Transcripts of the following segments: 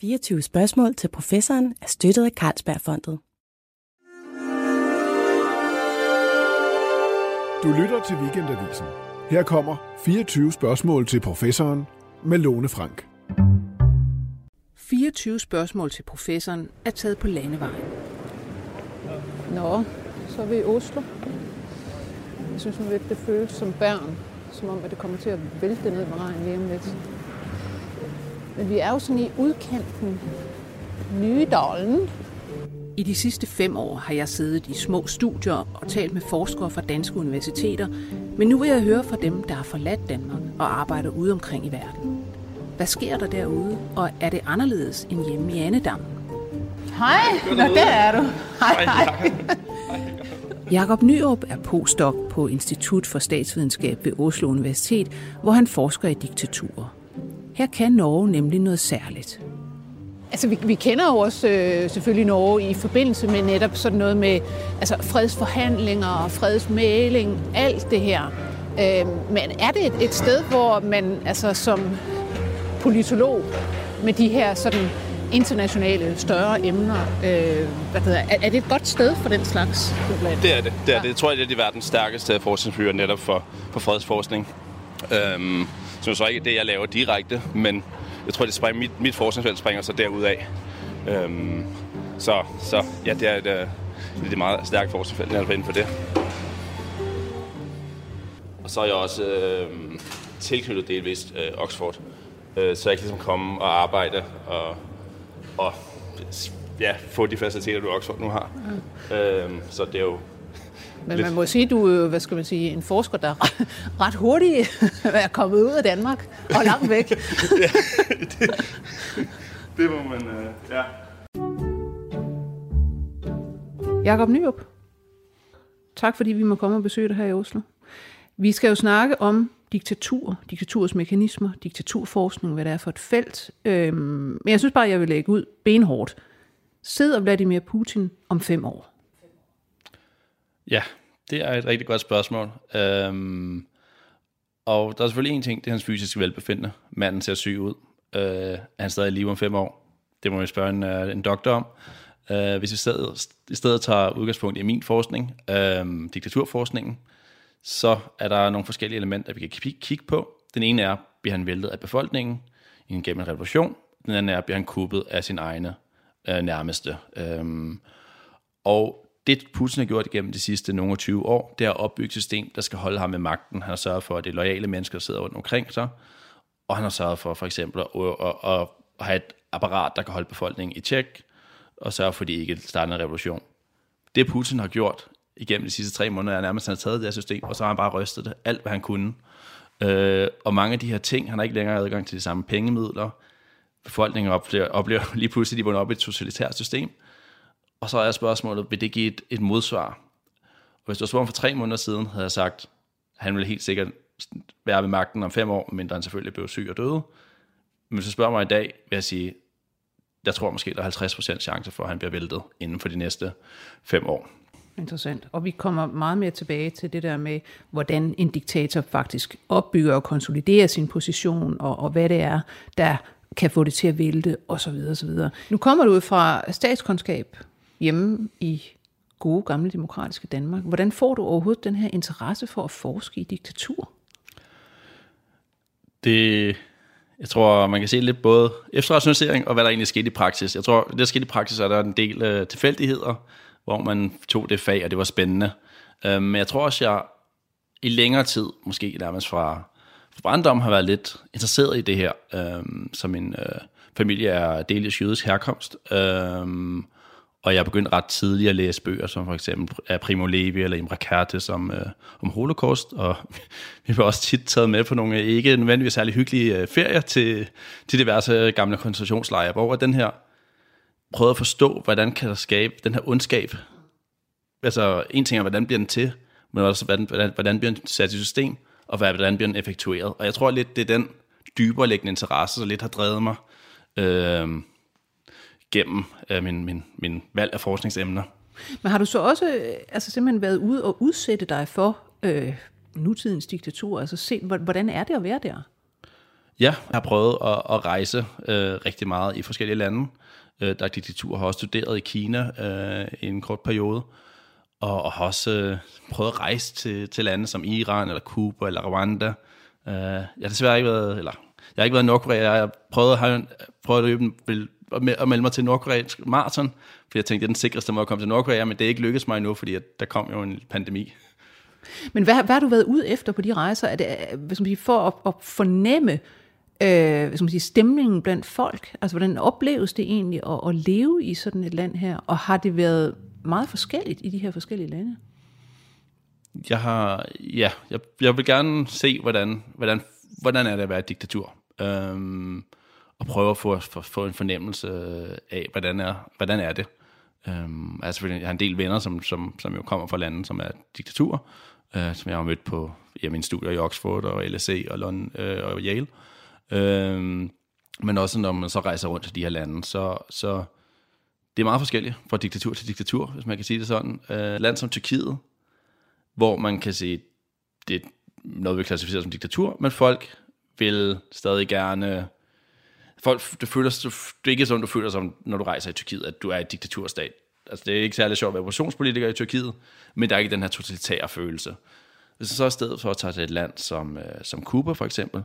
24 spørgsmål til professoren er støttet af Carlsbergfondet. Du lytter til Weekendavisen. Her kommer 24 spørgsmål til professoren med Lone Frank. 24 spørgsmål til professoren er taget på landevejen. Nå, så er vi i Oslo. Jeg synes, at det føles som børn, som om at det kommer til at vælte ned med regn lige om lidt. Men vi er jo sådan i udkanten Nydalen. I de sidste fem år har jeg siddet i små studier og talt med forskere fra danske universiteter, men nu vil jeg høre fra dem, der har forladt Danmark og arbejder ude omkring i verden. Hvad sker der derude, og er det anderledes end hjemme i Annedam? Hej, Nå, der er du. Hej, hej. Jakob Nyrup er postdoc på Institut for Statsvidenskab ved Oslo Universitet, hvor han forsker i diktaturer. Her kan Norge nemlig noget særligt. Altså, vi, vi kender jo også øh, selvfølgelig Norge i forbindelse med netop sådan noget med altså, fredsforhandlinger og fredsmæling, alt det her. Øh, men er det et, et sted, hvor man altså, som politolog med de her sådan internationale større emner, øh, hvad det er, er det et godt sted for den slags? Det er det. det, er ja. det. Jeg tror, det er de verdens stærkeste forskningsbyer netop for, for fredsforskning. Øhm, som så ikke det, jeg laver direkte, men jeg tror, det springer, mit, mit forskningsfelt springer så derudad. Øhm, så, så ja, det er et, det er et meget stærkt forskningsfelt, jeg er inden for det. Og så er jeg også øh, tilknyttet delvist øh, Oxford, øh, så jeg kan ligesom komme og arbejde og, og ja, få de faciliteter, du Oxford nu har. Mm. Øhm, så det er jo men lidt. man må sige, du er hvad skal man sige, en forsker, der er ret, hurtigt er kommet ud af Danmark og langt væk. ja, det, det må man, øh, ja. Jakob Nyrup, tak fordi vi må komme og besøge dig her i Oslo. Vi skal jo snakke om diktatur, diktaturs mekanismer, diktaturforskning, hvad det er for et felt. Øhm, men jeg synes bare, jeg vil lægge ud benhårdt. Sidder Vladimir Putin om fem år? Ja, det er et rigtig godt spørgsmål. Øhm, og der er selvfølgelig en ting, det er hans fysiske velbefindende. Manden ser syg ud. Øh, er han stadig i live om fem år? Det må vi spørge en, øh, en doktor om. Øh, hvis vi stedet, i stedet tager udgangspunkt i min forskning, øh, diktaturforskningen, så er der nogle forskellige elementer, vi kan kigge på. Den ene er, bliver han væltet af befolkningen gennem en revolution. Den anden er, bliver han kuppet af sin egne øh, nærmeste. Øh, og det Putin har gjort igennem de sidste nogle 20 år, det er at opbygge et system, der skal holde ham med magten. Han har sørget for, at det er lojale mennesker, der sidder rundt omkring sig, og han har sørget for for eksempel at, at, at, at have et apparat, der kan holde befolkningen i tjek, og sørge for, at de ikke starter en revolution. Det Putin har gjort igennem de sidste tre måneder, er nærmest, at han har taget det her system, og så har han bare rystet det, alt hvad han kunne. Øh, og mange af de her ting, han har ikke længere adgang til de samme pengemidler. Befolkningen oplever, oplever lige pludselig, at de er op i et totalitært system. Og så er spørgsmålet, vil det give et, et modsvar? Og hvis du spurgte for tre måneder siden, havde jeg sagt, at han ville helt sikkert være ved magten om fem år, mindre han selvfølgelig blev syg og døde. Men hvis du spørger mig i dag, vil jeg sige, jeg tror måske, der er 50% chance for, at han bliver væltet inden for de næste fem år. Interessant. Og vi kommer meget mere tilbage til det der med, hvordan en diktator faktisk opbygger og konsoliderer sin position, og, og hvad det er, der kan få det til at vælte, osv. osv. Nu kommer du ud fra statskundskab hjemme i gode, gamle, demokratiske Danmark. Hvordan får du overhovedet den her interesse for at forske i diktatur? Det, jeg tror, man kan se lidt både efterrationalisering og hvad der egentlig skete i praksis. Jeg tror, det der skete i praksis, er der en del øh, tilfældigheder, hvor man tog det fag, og det var spændende. Uh, men jeg tror også, jeg i længere tid, måske nærmest fra, fra barndom, har været lidt interesseret i det her, øhm, uh, som min øh, familie er delvis jødisk herkomst. Uh, og jeg begyndte ret tidligt at læse bøger, som for eksempel af Primo Levi eller Imre Kertész om, øh, om holocaust, og vi var også tit taget med på nogle ikke nødvendigvis særlig hyggelige øh, ferier til, til diverse gamle koncentrationslejre, hvor den her prøvede at forstå, hvordan kan der skabe den her ondskab. Altså en ting er, hvordan bliver den til, men også hvordan, hvordan, hvordan bliver den sat i system, og hvordan bliver den effektueret. Og jeg tror lidt, det er den dybere liggende interesse, der lidt har drevet mig øh, gennem øh, min, min, min valg af forskningsemner. Men har du så også øh, altså simpelthen været ude og udsætte dig for øh, nutidens diktatur? Altså se, hvordan er det at være der? Ja, jeg har prøvet at, at rejse øh, rigtig meget i forskellige lande. Øh, der er diktatur, har også studeret i Kina øh, i en kort periode, og, og har også øh, prøvet at rejse til, til lande som Iran, eller Cuba, eller Rwanda. Øh, jeg har desværre ikke været, eller jeg har ikke været i Nordkorea, jeg har prøvet, har prøvet at, løbe, at melde mig til Nordkoreansk maraton, for jeg tænkte, det er den sikreste måde at komme til Nordkorea, men det er ikke lykkedes mig endnu, fordi der kom jo en pandemi. Men hvad, hvad har du været ude efter på de rejser? Er det, hvis man siger, for at, at fornemme øh, skal man sige, stemningen blandt folk? Altså, hvordan opleves det egentlig at, at leve i sådan et land her? Og har det været meget forskelligt i de her forskellige lande? Jeg har, ja, jeg, jeg vil gerne se, hvordan, hvordan, hvordan er det at være et diktatur. Øhm, og prøve at få, få, få en fornemmelse af, hvordan er, hvordan er det. Øhm, altså, jeg har en del venner, som, som, som jo kommer fra lande, som er diktaturer, øh, som jeg har mødt på ja, mine studier i Oxford og LSE og, London, øh, og Yale. Øhm, men også når man så rejser rundt til de her lande, så, så det er meget forskelligt fra diktatur til diktatur, hvis man kan sige det sådan. Øh, land som Tyrkiet, hvor man kan sige, det er noget, vi klassificerer som diktatur, men folk vil stadig gerne... Folk, det, føler, det er ikke sådan, du føler som, når du rejser i Tyrkiet, at du er et diktaturstat. Altså, det er ikke særlig sjovt at være oppositionspolitiker i Tyrkiet, men der er ikke den her totalitære følelse. Hvis du så i stedet for at tage til et land som, øh, som Cuba for eksempel,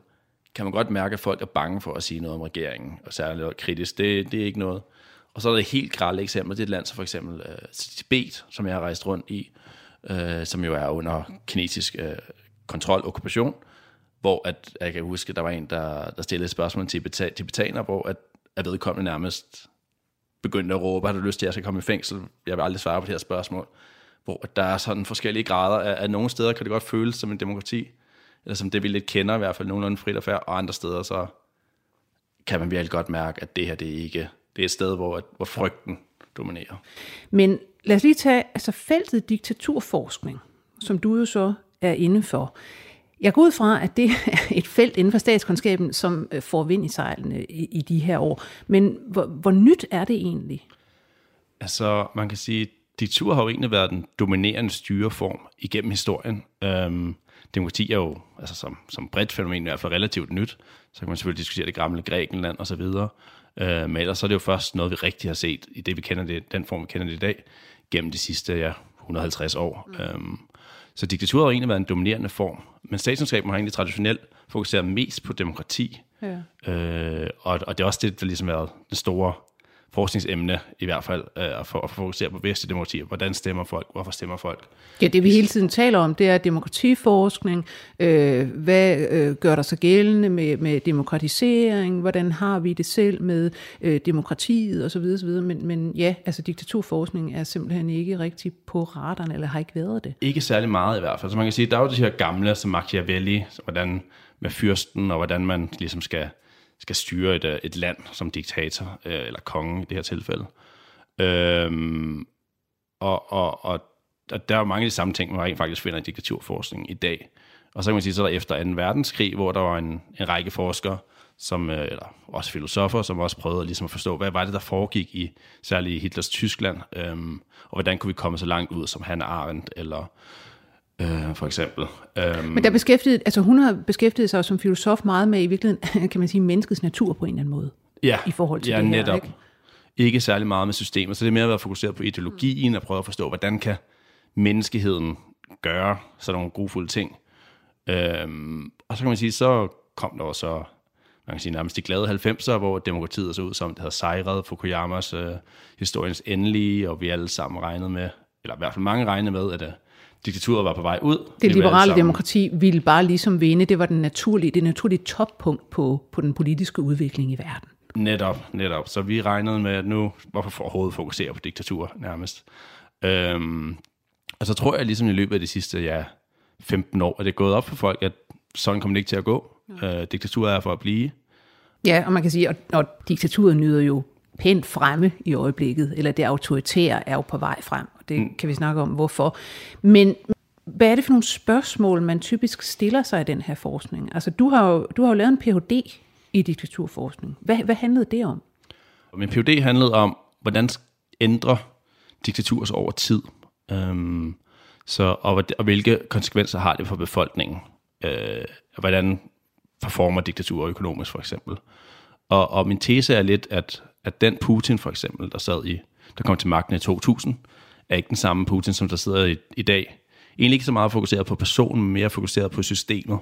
kan man godt mærke, at folk er bange for at sige noget om regeringen, og særligt kritisk. Det, det er ikke noget. Og så er der et helt grælde eksempel. Det er et land som for eksempel øh, Tibet, som jeg har rejst rundt i, øh, som jo er under kinesisk øh, kontrol og okkupation, hvor at, jeg kan huske, der var en, der, der stillede et spørgsmål til tibetaner, hvor at, at vedkommende nærmest begyndte at råbe, har du lyst til, at jeg skal komme i fængsel? Jeg vil aldrig svare på det her spørgsmål. Hvor der er sådan forskellige grader. At, at nogle steder kan det godt føles som en demokrati, eller som det vi lidt kender i hvert fald nogenlunde frit og færd, og andre steder så kan man virkelig godt mærke, at det her det er ikke det er et sted, hvor, hvor frygten dominerer. Men lad os lige tage altså feltet diktaturforskning, som du jo så er inde for. Jeg går ud fra, at det er et felt inden for statskundskaben, som øh, får vind i sejlene i, i de her år. Men hvor, hvor nyt er det egentlig? Altså, man kan sige, at diktatur har jo egentlig været den dominerende styreform igennem historien. Øhm, demokrati er jo, altså som, som bredt fænomen, i hvert fald relativt nyt. Så kan man selvfølgelig diskutere det gamle Grækenland og så videre. Øh, men ellers så er det jo først noget, vi rigtig har set i det, vi kender det, den form, vi kender det i dag, gennem de sidste ja, 150 år. Mm. Øhm, så diktaturet har egentlig været en dominerende form, men statskundskaben har egentlig traditionelt fokuseret mest på demokrati. Ja. Øh, og, og det er også det, der ligesom har været det store forskningsemne i hvert fald, øh, at, for, at fokusere på vestlige demokratier. Hvordan stemmer folk? Hvorfor stemmer folk? Ja, det vi hele tiden taler om, det er demokratiforskning. Øh, hvad øh, gør der sig gældende med, med demokratisering? Hvordan har vi det selv med øh, demokratiet osv. osv. Men, men ja, altså diktaturforskning er simpelthen ikke rigtig på radaren, eller har ikke været det. Ikke særlig meget i hvert fald. Så man kan sige, der er jo de her gamle, som Machiavelli, hvordan med fyrsten, og hvordan man ligesom skal skal styre et, øh, et land som diktator, øh, eller konge i det her tilfælde. Øhm, og, og, og, og der er jo mange af de samme ting, man rent faktisk finder i diktaturforskning i dag. Og så kan man sige, så der efter 2. verdenskrig, hvor der var en, en række forskere, som, øh, eller også filosofer, som også prøvede ligesom at forstå, hvad var det, der foregik i særligt Hitlers Tyskland, øhm, og hvordan kunne vi komme så langt ud som Han Arendt, eller øh, for eksempel. Um, Men der beskæftiget, altså hun har beskæftiget sig som filosof meget med i virkeligheden, kan man sige, menneskets natur på en eller anden måde. Ja, i forhold til ja, det her, netop. Ikke? ikke særlig meget med systemer, så det er mere at være fokuseret på ideologien og prøve at forstå, hvordan kan menneskeheden gøre sådan nogle grufulde ting. Øhm, og så kan man sige, så kom der også man kan sige nærmest de glade 90'er, hvor demokratiet så ud som, det havde sejret Fukuyamas øh, historiens endelige, og vi alle sammen regnede med, eller i hvert fald mange regnede med, at øh, diktaturet var på vej ud. Det liberale demokrati ville bare ligesom vinde. Det var den naturlige, det naturlige toppunkt på, på den politiske udvikling i verden. Netop, netop. Så vi regnede med, at nu, hvorfor for overhovedet fokusere på diktatur nærmest. Øhm, og så tror jeg ligesom i løbet af de sidste ja, 15 år, at det er gået op for folk, at sådan kommer det ikke til at gå. Ja. Øh, diktatur er for at blive. Ja, og man kan sige, at, at diktaturet nyder jo pænt fremme i øjeblikket, eller det autoritære er jo på vej frem, og det mm. kan vi snakke om, hvorfor. Men hvad er det for nogle spørgsmål, man typisk stiller sig i den her forskning? Altså, du har jo, du har jo lavet en Ph.D. i diktaturforskning. Hvad, hvad handlede det om? Min Ph.D. handlede om, hvordan ændre diktatur over tid. Øhm, så, og, og hvilke konsekvenser har det for befolkningen? Øh, hvordan performer diktaturer økonomisk, for eksempel. Og, og min tese er lidt, at, at den Putin, for eksempel, der sad i, der kom til magten i 2000, er ikke den samme Putin, som der sidder i, i dag. Egentlig ikke så meget fokuseret på personen, men mere fokuseret på systemet.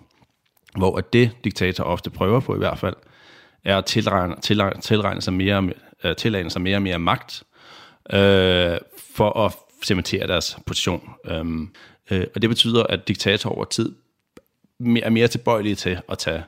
Hvor at det, diktator ofte prøver på i hvert fald, er at tilregne, tilregne, tilregne sig mere, uh, tilegne sig mere og mere magt, øh, for at cementere deres position. Um, øh, og det betyder, at diktatorer over tid er mere tilbøjelige til at tage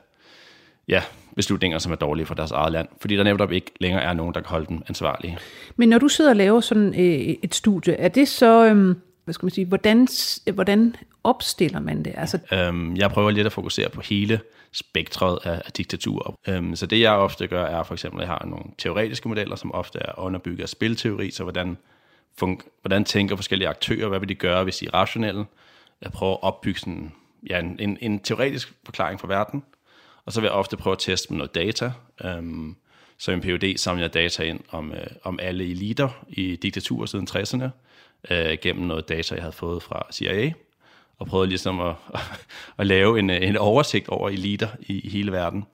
ja, beslutninger, som er dårlige for deres eget land, fordi der netop ikke længere er nogen, der kan holde dem ansvarlige. Men når du sidder og laver sådan øh, et studie, er det så, øh, hvad skal man sige, hvordan, hvordan opstiller man det? Altså... Øhm, jeg prøver lidt at fokusere på hele spektret af, af diktaturer. Øhm, så det jeg ofte gør, er for eksempel, at jeg har nogle teoretiske modeller, som ofte er underbygget af spilteori, så hvordan, fun- hvordan tænker forskellige aktører, hvad vil de gøre, hvis de er rationelle? Jeg prøver at opbygge sådan, ja, en, en, en teoretisk forklaring for verden, og så vil jeg ofte prøve at teste med noget data. Øhm, så i en PhD samler jeg data ind om, øh, om alle eliter i diktaturer siden 60'erne, øh, gennem noget data, jeg havde fået fra CIA, og prøvede ligesom at, at, at lave en, øh, en oversigt over eliter i, i hele verden,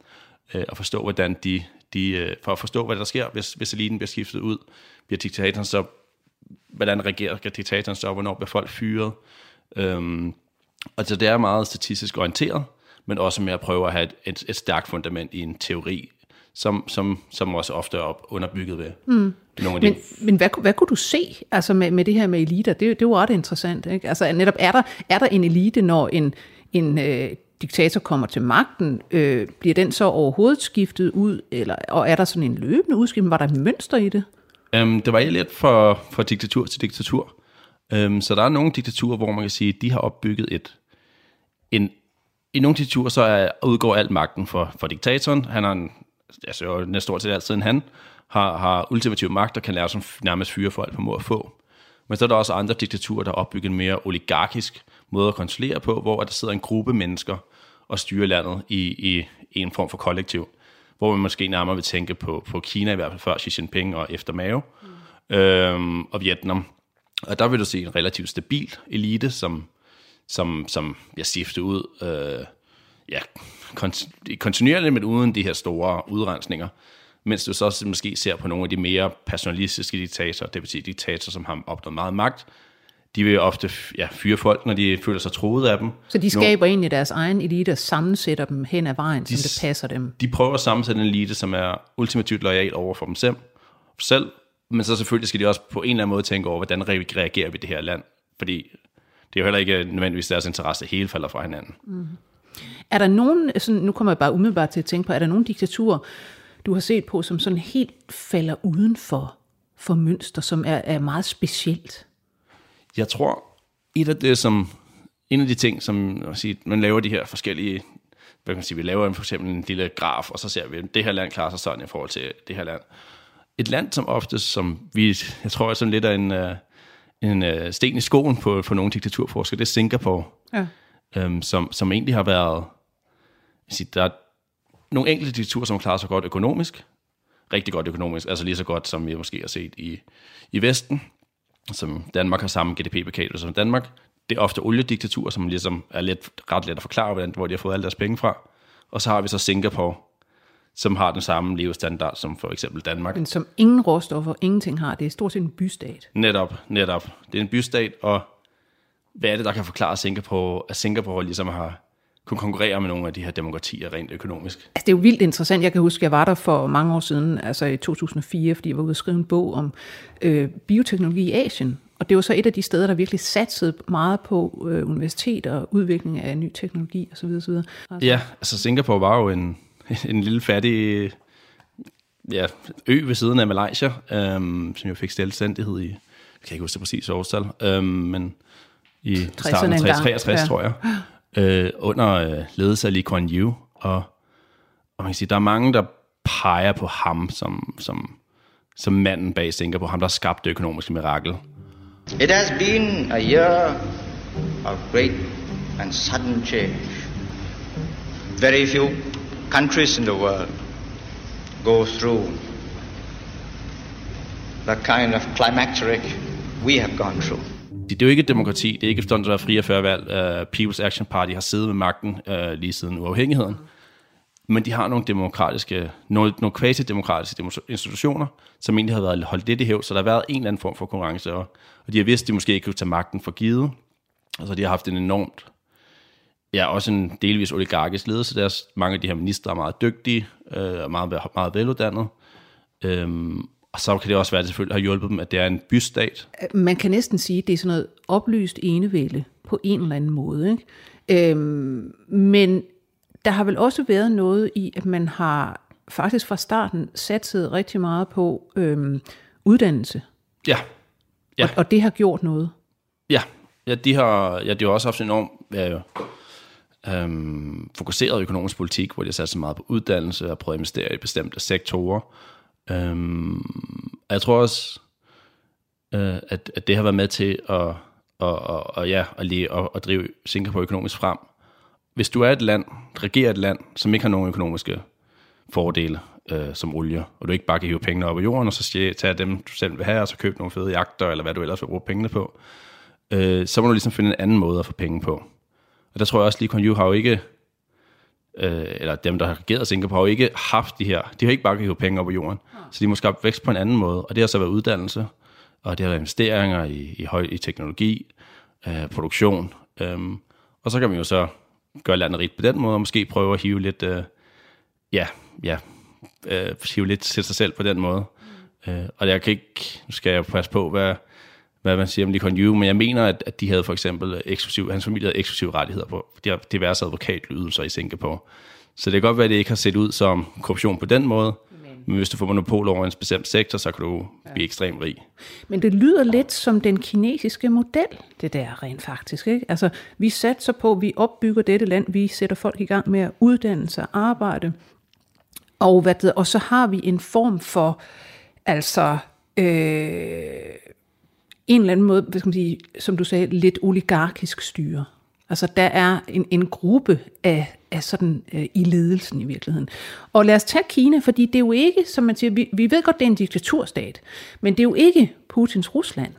øh, og forstå, hvordan de, de, øh, for at forstå, hvad der sker, hvis, hvis eliten bliver skiftet ud, bliver diktatoren så, hvordan regerer diktatoren så, hvornår bliver folk fyret. Øhm, og så det er meget statistisk orienteret, men også med at prøve at have et, et, et stærkt fundament i en teori, som, som, som også ofte er op underbygget ved mm. nogle af de... Men, men hvad, hvad kunne du se altså med, med det her med eliter? Det, det jo ret interessant. Ikke? Altså netop, er der, er der en elite, når en, en øh, diktator kommer til magten? Øh, bliver den så overhovedet skiftet ud? Eller, og er der sådan en løbende udskiftning? Var der et mønster i det? Um, det var lidt fra, fra diktatur til diktatur. Um, så der er nogle diktaturer, hvor man kan sige, at de har opbygget et, en, i nogle diktaturer så er, udgår alt magten for, for diktatoren. Han har en, altså jo næsten stort set altid en han, har, har ultimativ magt og kan lære som nærmest fyre folk på må at få. Men så er der også andre diktaturer, der har opbygget en mere oligarkisk måde at kontrollere på, hvor der sidder en gruppe mennesker og styrer landet i, i, i en form for kollektiv. Hvor man måske nærmere vil tænke på, på Kina, i hvert fald før Xi Jinping og efter Mao, mm. øhm, og Vietnam. Og der vil du se en relativt stabil elite, som som, som jeg skifter ud øh, ja, kontinuerligt, men uden de her store udrensninger. Mens du så måske ser på nogle af de mere personalistiske diktatorer, det vil sige diktatorer, som har opnået meget magt, de vil ofte ja, fyre folk, når de føler sig troet af dem. Så de skaber egentlig deres egen elite og sammensætter dem hen ad vejen, de, som det passer dem? De prøver at sammensætte en elite, som er ultimativt lojal over for dem selv, selv, men så selvfølgelig skal de også på en eller anden måde tænke over, hvordan reagerer vi det her land. Fordi det er jo heller ikke nødvendigvis deres interesse, hele falder fra hinanden. Mm. Er der nogen, sådan, nu kommer jeg bare umiddelbart til at tænke på, er der nogen diktaturer, du har set på, som sådan helt falder uden for, for mønster, som er, er meget specielt? Jeg tror, et af det, som, en af de ting, som sige, man laver de her forskellige, hvad kan man sige, vi laver for eksempel en lille graf, og så ser vi, at det her land klarer sig sådan i forhold til det her land. Et land, som ofte, som vi, jeg tror er sådan lidt af en, uh, en øh, sten i skoen på, på nogle diktaturforskere, det er Singapore, ja. øhm, som, som egentlig har været... Sige, der er nogle enkelte diktaturer, som klarer sig godt økonomisk, rigtig godt økonomisk, altså lige så godt, som vi måske har set i, i Vesten, som Danmark har samme GDP-bekat som Danmark. Det er ofte oliediktaturer, som ligesom er lidt, ret let at forklare, hvordan, hvor de har fået alle deres penge fra. Og så har vi så Singapore, som har den samme levestandard som for eksempel Danmark. Men som ingen råstoffer, ingenting har. Det er stort set en bystat. Netop, netop. Det er en bystat, og hvad er det, der kan forklare Singapore, at Singapore ligesom har kunne konkurrere med nogle af de her demokratier rent økonomisk? Altså, det er jo vildt interessant. Jeg kan huske, at jeg var der for mange år siden, altså i 2004, fordi jeg var ude og skrive en bog om øh, bioteknologi i Asien. Og det var så et af de steder, der virkelig satsede meget på øh, universiteter og udvikling af ny teknologi osv. osv. Altså. Ja, altså Singapore var jo en, en lille fattig ja, ø ved siden af Malaysia, øhm, som jo fik selvstændighed i, jeg kan ikke huske det præcis årstal, øhm, men i starten af 63, ja. tror jeg, øh, under øh, ledelse af Lee Kuan Yew, og, og man kan sige, der er mange, der peger på ham som, som, som manden bag Singapore, ham der skabte det økonomiske mirakel. It has been a year of great and sudden change. Very few countries in the world go through the kind of climacteric we have gone through. Det er jo ikke et demokrati, det er ikke efterhånden, der er fri og førvalg. Uh, People's Action Party har siddet med magten uh, lige siden uafhængigheden. men de har nogle demokratiske, nogle, nogle quasi-demokratiske institutioner, som egentlig har været holdt lidt i hæv, så der har været en eller anden form for konkurrence, og, og de har vidst, at de måske ikke kunne tage magten for givet. Altså de har haft en enormt, ja, også en delvis oligarkisk ledelse. Deres, mange af de her ministre er meget dygtige, øh, meget, meget veluddannede. Øhm, og så kan det også være, at det selvfølgelig har hjulpet dem, at det er en bystat. Man kan næsten sige, at det er sådan noget oplyst enevælde på en eller anden måde. Ikke? Øhm, men der har vel også været noget i, at man har faktisk fra starten satset rigtig meget på øhm, uddannelse. Ja. ja. Og, og det har gjort noget. Ja, ja de har, ja, de har også haft en enorm ja, øhm, fokuseret økonomisk politik, hvor de har sat så meget på uddannelse og prøvet at investere i bestemte sektorer. Øhm, og jeg tror også, øh, at, at det har været med til at, og, og, og, ja, at, lige, at, at drive Singapore økonomisk frem. Hvis du er et land, regerer et land, som ikke har nogen økonomiske fordele, øh, som olie, og du ikke bare kan hive pengene op af jorden, og så tage dem, du selv vil have, og så købe nogle fede jagter, eller hvad du ellers vil bruge pengene på, øh, så må du ligesom finde en anden måde at få penge på. Og der tror jeg også, Lee Kuan Yew har jo ikke øh, eller dem, der har regeret Singapore, har jo ikke haft de her, de har ikke bare hive penge op på jorden. Så de må skabe vækst på en anden måde, og det har så været uddannelse, og det har været investeringer i, i, høj, i teknologi, øh, produktion, øhm, og så kan man jo så gøre landet rigt på den måde, og måske prøve at hive lidt, øh, ja, ja, øh, hive lidt til sig selv på den måde. Mm. Øh, og jeg kan ikke, nu skal jeg passe på, hvad, hvad man siger om Lee Kuan Yew, men jeg mener, at, at de havde for eksempel eksklusiv, hans familie havde eksklusive rettigheder på de har diverse advokatydelser i Singapore. Så det kan godt være, at det ikke har set ud som korruption på den måde, men, men hvis du får monopol over en bestemt sektor, så kan du ja. blive ekstremt rig. Men det lyder lidt som den kinesiske model, det der rent faktisk. Ikke? Altså, vi satser på, vi opbygger dette land, vi sætter folk i gang med at uddanne sig, arbejde, og, hvad det, og så har vi en form for, altså, øh, en eller anden måde, hvad skal man sige, som du sagde, lidt oligarkisk styre. Altså der er en, en gruppe af, af sådan øh, i ledelsen i virkeligheden. Og lad os tage Kina, fordi det er jo ikke, som man siger, vi, vi ved godt, det er en diktaturstat, men det er jo ikke Putins Rusland.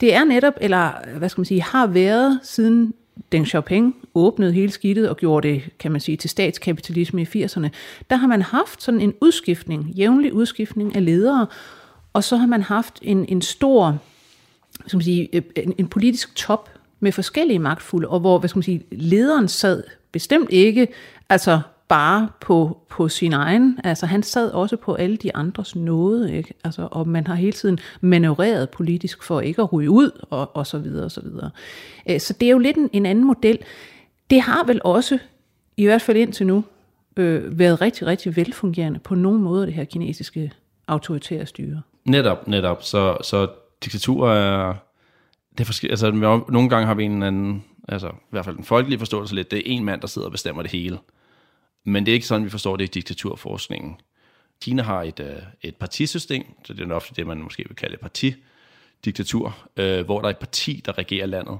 Det er netop, eller hvad skal man sige, har været siden Deng Xiaoping åbnede hele skidtet og gjorde det, kan man sige, til statskapitalisme i 80'erne, der har man haft sådan en udskiftning, jævnlig udskiftning af ledere, og så har man haft en, en stor skal man sige, øh, en, en politisk top med forskellige magtfulde, og hvor hvad skal man sige, lederen sad bestemt ikke altså bare på, på sin egen, altså han sad også på alle de andres nåde, ikke? Altså, og man har hele tiden manøvreret politisk for ikke at ryge ud, og, og så videre, og så videre. Øh, så det er jo lidt en, en anden model. Det har vel også, i hvert fald indtil nu, øh, været rigtig, rigtig velfungerende på nogle måder, det her kinesiske autoritære styre. Netop, netop. Så, så diktatur er... Det er forskelligt. Altså, nogle gange har vi en anden, altså i hvert fald en folkelig forståelse lidt, det er en mand, der sidder og bestemmer det hele. Men det er ikke sådan, vi forstår det i diktaturforskningen. Kina har et, øh, et partisystem, så det er ofte det, man måske vil kalde et partidiktatur, øh, hvor der er et parti, der regerer landet.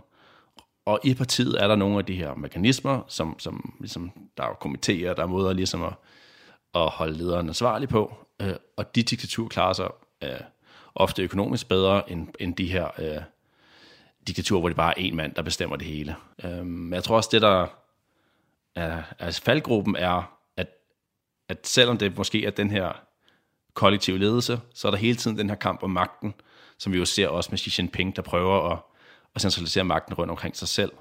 Og i partiet er der nogle af de her mekanismer, som, som ligesom, der er komitéer, der er måder ligesom at, at holde lederen ansvarlig på. Øh, og de diktatur klarer sig øh, ofte økonomisk bedre end, end de her øh, diktaturer, hvor det bare er en mand, der bestemmer det hele. Øh, men jeg tror også, det der er, altså faldgruppen er, at, at selvom det måske er den her kollektive ledelse, så er der hele tiden den her kamp om magten, som vi jo ser også med Xi Jinping, der prøver at, at centralisere magten rundt omkring sig selv.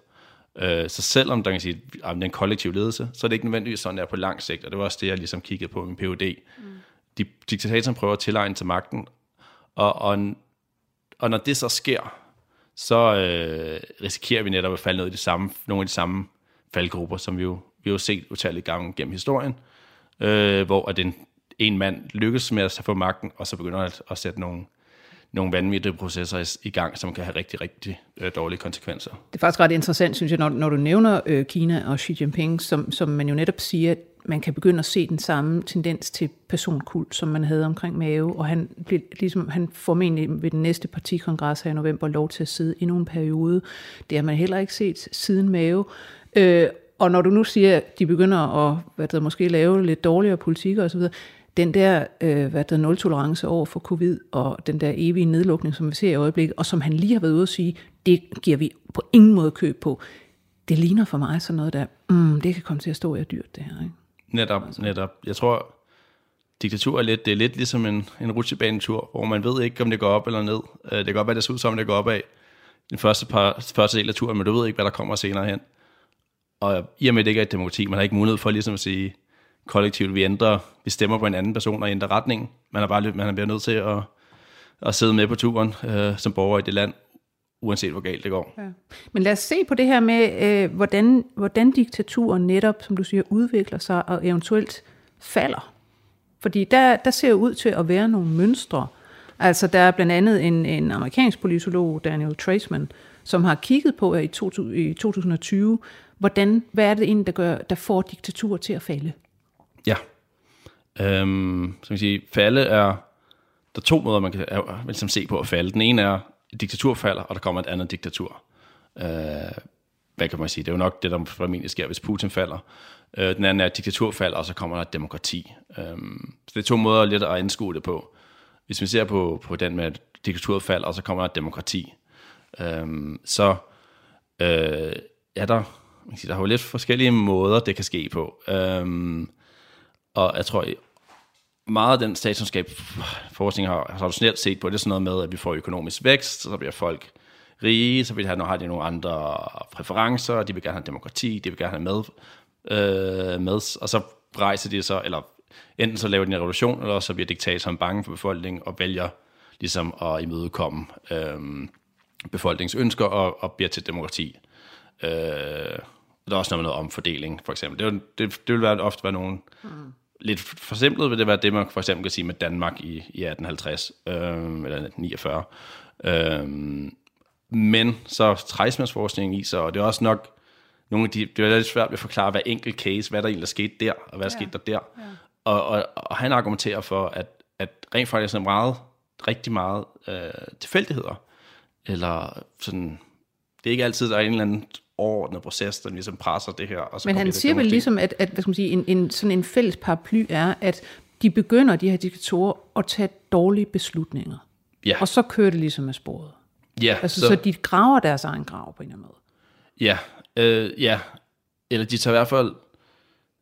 Øh, så selvom der kan sige, at det er en kollektiv ledelse, så er det ikke nødvendigvis sådan, der på lang sigt, og det var også det, jeg ligesom kiggede på i min PhD. Mm. De diktatorer prøver at tilegne til magten, og, og, og når det så sker, så øh, risikerer vi netop at falde ned i de samme, nogle af de samme faldgrupper, som vi jo, vi jo set utallige gange gennem historien, øh, hvor at en, en mand lykkes med at få magten, og så begynder at, at sætte nogle, nogle vanvittige processer i, i gang, som kan have rigtig, rigtig øh, dårlige konsekvenser. Det er faktisk ret interessant, synes jeg, når, når du nævner øh, Kina og Xi Jinping, som, som man jo netop siger, man kan begynde at se den samme tendens til personkult, som man havde omkring Mave, og han, blev, ligesom, han formentlig ved den næste partikongres her i november lov til at sidde endnu en periode. Det har man heller ikke set siden Mave. Øh, og når du nu siger, at de begynder at hvad der, måske lave lidt dårligere politik og så videre, den der øh, hvad der, nul-tolerance over for covid, og den der evige nedlukning, som vi ser i øjeblikket, og som han lige har været ude at sige, det giver vi på ingen måde køb på. Det ligner for mig sådan noget der, mm, det kan komme til at stå i dyrt, det her. Ikke? Netop, altså. netop. Jeg tror, diktatur er lidt, det er lidt ligesom en, en rutsjebanetur, hvor man ved ikke, om det går op eller ned. Øh, det kan godt være, det ser ud som, det går opad den første, par, første del af turen, men du ved ikke, hvad der kommer senere hen. Og i og med, at det ikke er et demokrati, man har ikke mulighed for ligesom at sige, kollektivt, vi ændrer, vi stemmer på en anden person og ændrer retningen. Man er bare man er nødt til at, at sidde med på turen øh, som borger i det land, uanset hvor galt det går. Ja. Men lad os se på det her med, øh, hvordan, hvordan diktaturen netop, som du siger, udvikler sig og eventuelt falder. Fordi der, der ser ud til at være nogle mønstre. Altså der er blandt andet en, en amerikansk politolog, Daniel Traceman, som har kigget på i, to, i 2020, hvordan, hvad er det egentlig, der, gør, der får diktatur til at falde? Ja. Øhm, så kan sige, falde er, der er to måder, man kan ligesom se på at falde. Den ene er, et diktatur falder, og der kommer et andet diktatur. Øh, hvad kan man sige? Det er jo nok det, der formentlig sker, hvis Putin falder. Øh, den anden er, at diktatur falder, og så kommer der et demokrati. Øh, så det er to måder lidt at anskue det på. Hvis vi ser på, på den med, at diktaturet falder, og så kommer der et demokrati, øh, så øh, er der, man kan sige, der er jo lidt forskellige måder, det kan ske på. Øh, og jeg tror, meget af den statskundskab forskning har traditionelt set på, det er sådan noget med, at vi får økonomisk vækst, så bliver folk rige, så vil have, har de nogle andre præferencer, de vil gerne have demokrati, de vil gerne have med, øh, med og så rejser de så, eller enten så laver de en revolution, eller så bliver diktatoren bange for befolkningen og vælger ligesom at imødekomme øh, befolkningens ønsker og, og bliver til demokrati. Øh, der er også noget med noget omfordeling, for eksempel. Det, det, det vil være, ofte være nogen, mm lidt forsimplet vil det være det, man for eksempel kan sige med Danmark i, i 1850, øh, eller 49. Øh, men så træsmandsforskningen i sig, og det er også nok nogle af de, det er lidt svært at forklare hver enkelt case, hvad der egentlig skete der, og hvad der ja. skete der der. Ja. Og, og, og han argumenterer for, at, at rent faktisk er meget, rigtig meget øh, tilfældigheder, eller sådan, det er ikke altid, der er en eller anden overordnet proces, der ligesom presser det her. Og så Men han siger vel ligesom, at, at hvad skal man sige, en, en, sådan en fælles paraply er, at de begynder, de her diktatorer, at tage dårlige beslutninger. Ja. Og så kører det ligesom af sporet. Ja, altså, så, så de graver deres egen grav på en eller anden måde. Ja, øh, ja. Eller de tager i hvert fald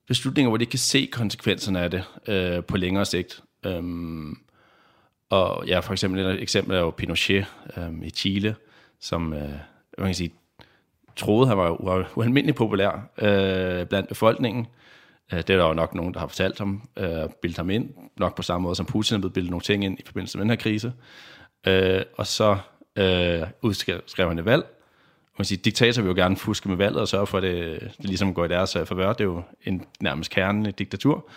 beslutninger, hvor de kan se konsekvenserne af det øh, på længere sigt. Øhm, og ja, for eksempel et eksempel er jo Pinochet øh, i Chile, som øh, man kan sige, troede, han var, var ualmindelig populær øh, blandt befolkningen. Øh, det er der jo nok nogen, der har fortalt ham, øh, bildet ham ind, nok på samme måde som Putin er blevet bildet nogle ting ind i forbindelse med den her krise. Øh, og så øh, udskrev han et valg. Man siger, diktator vil jo gerne fuske med valget og sørge for, at det, det ligesom går i deres øh, forvør. Det er jo en nærmest kerne diktatur.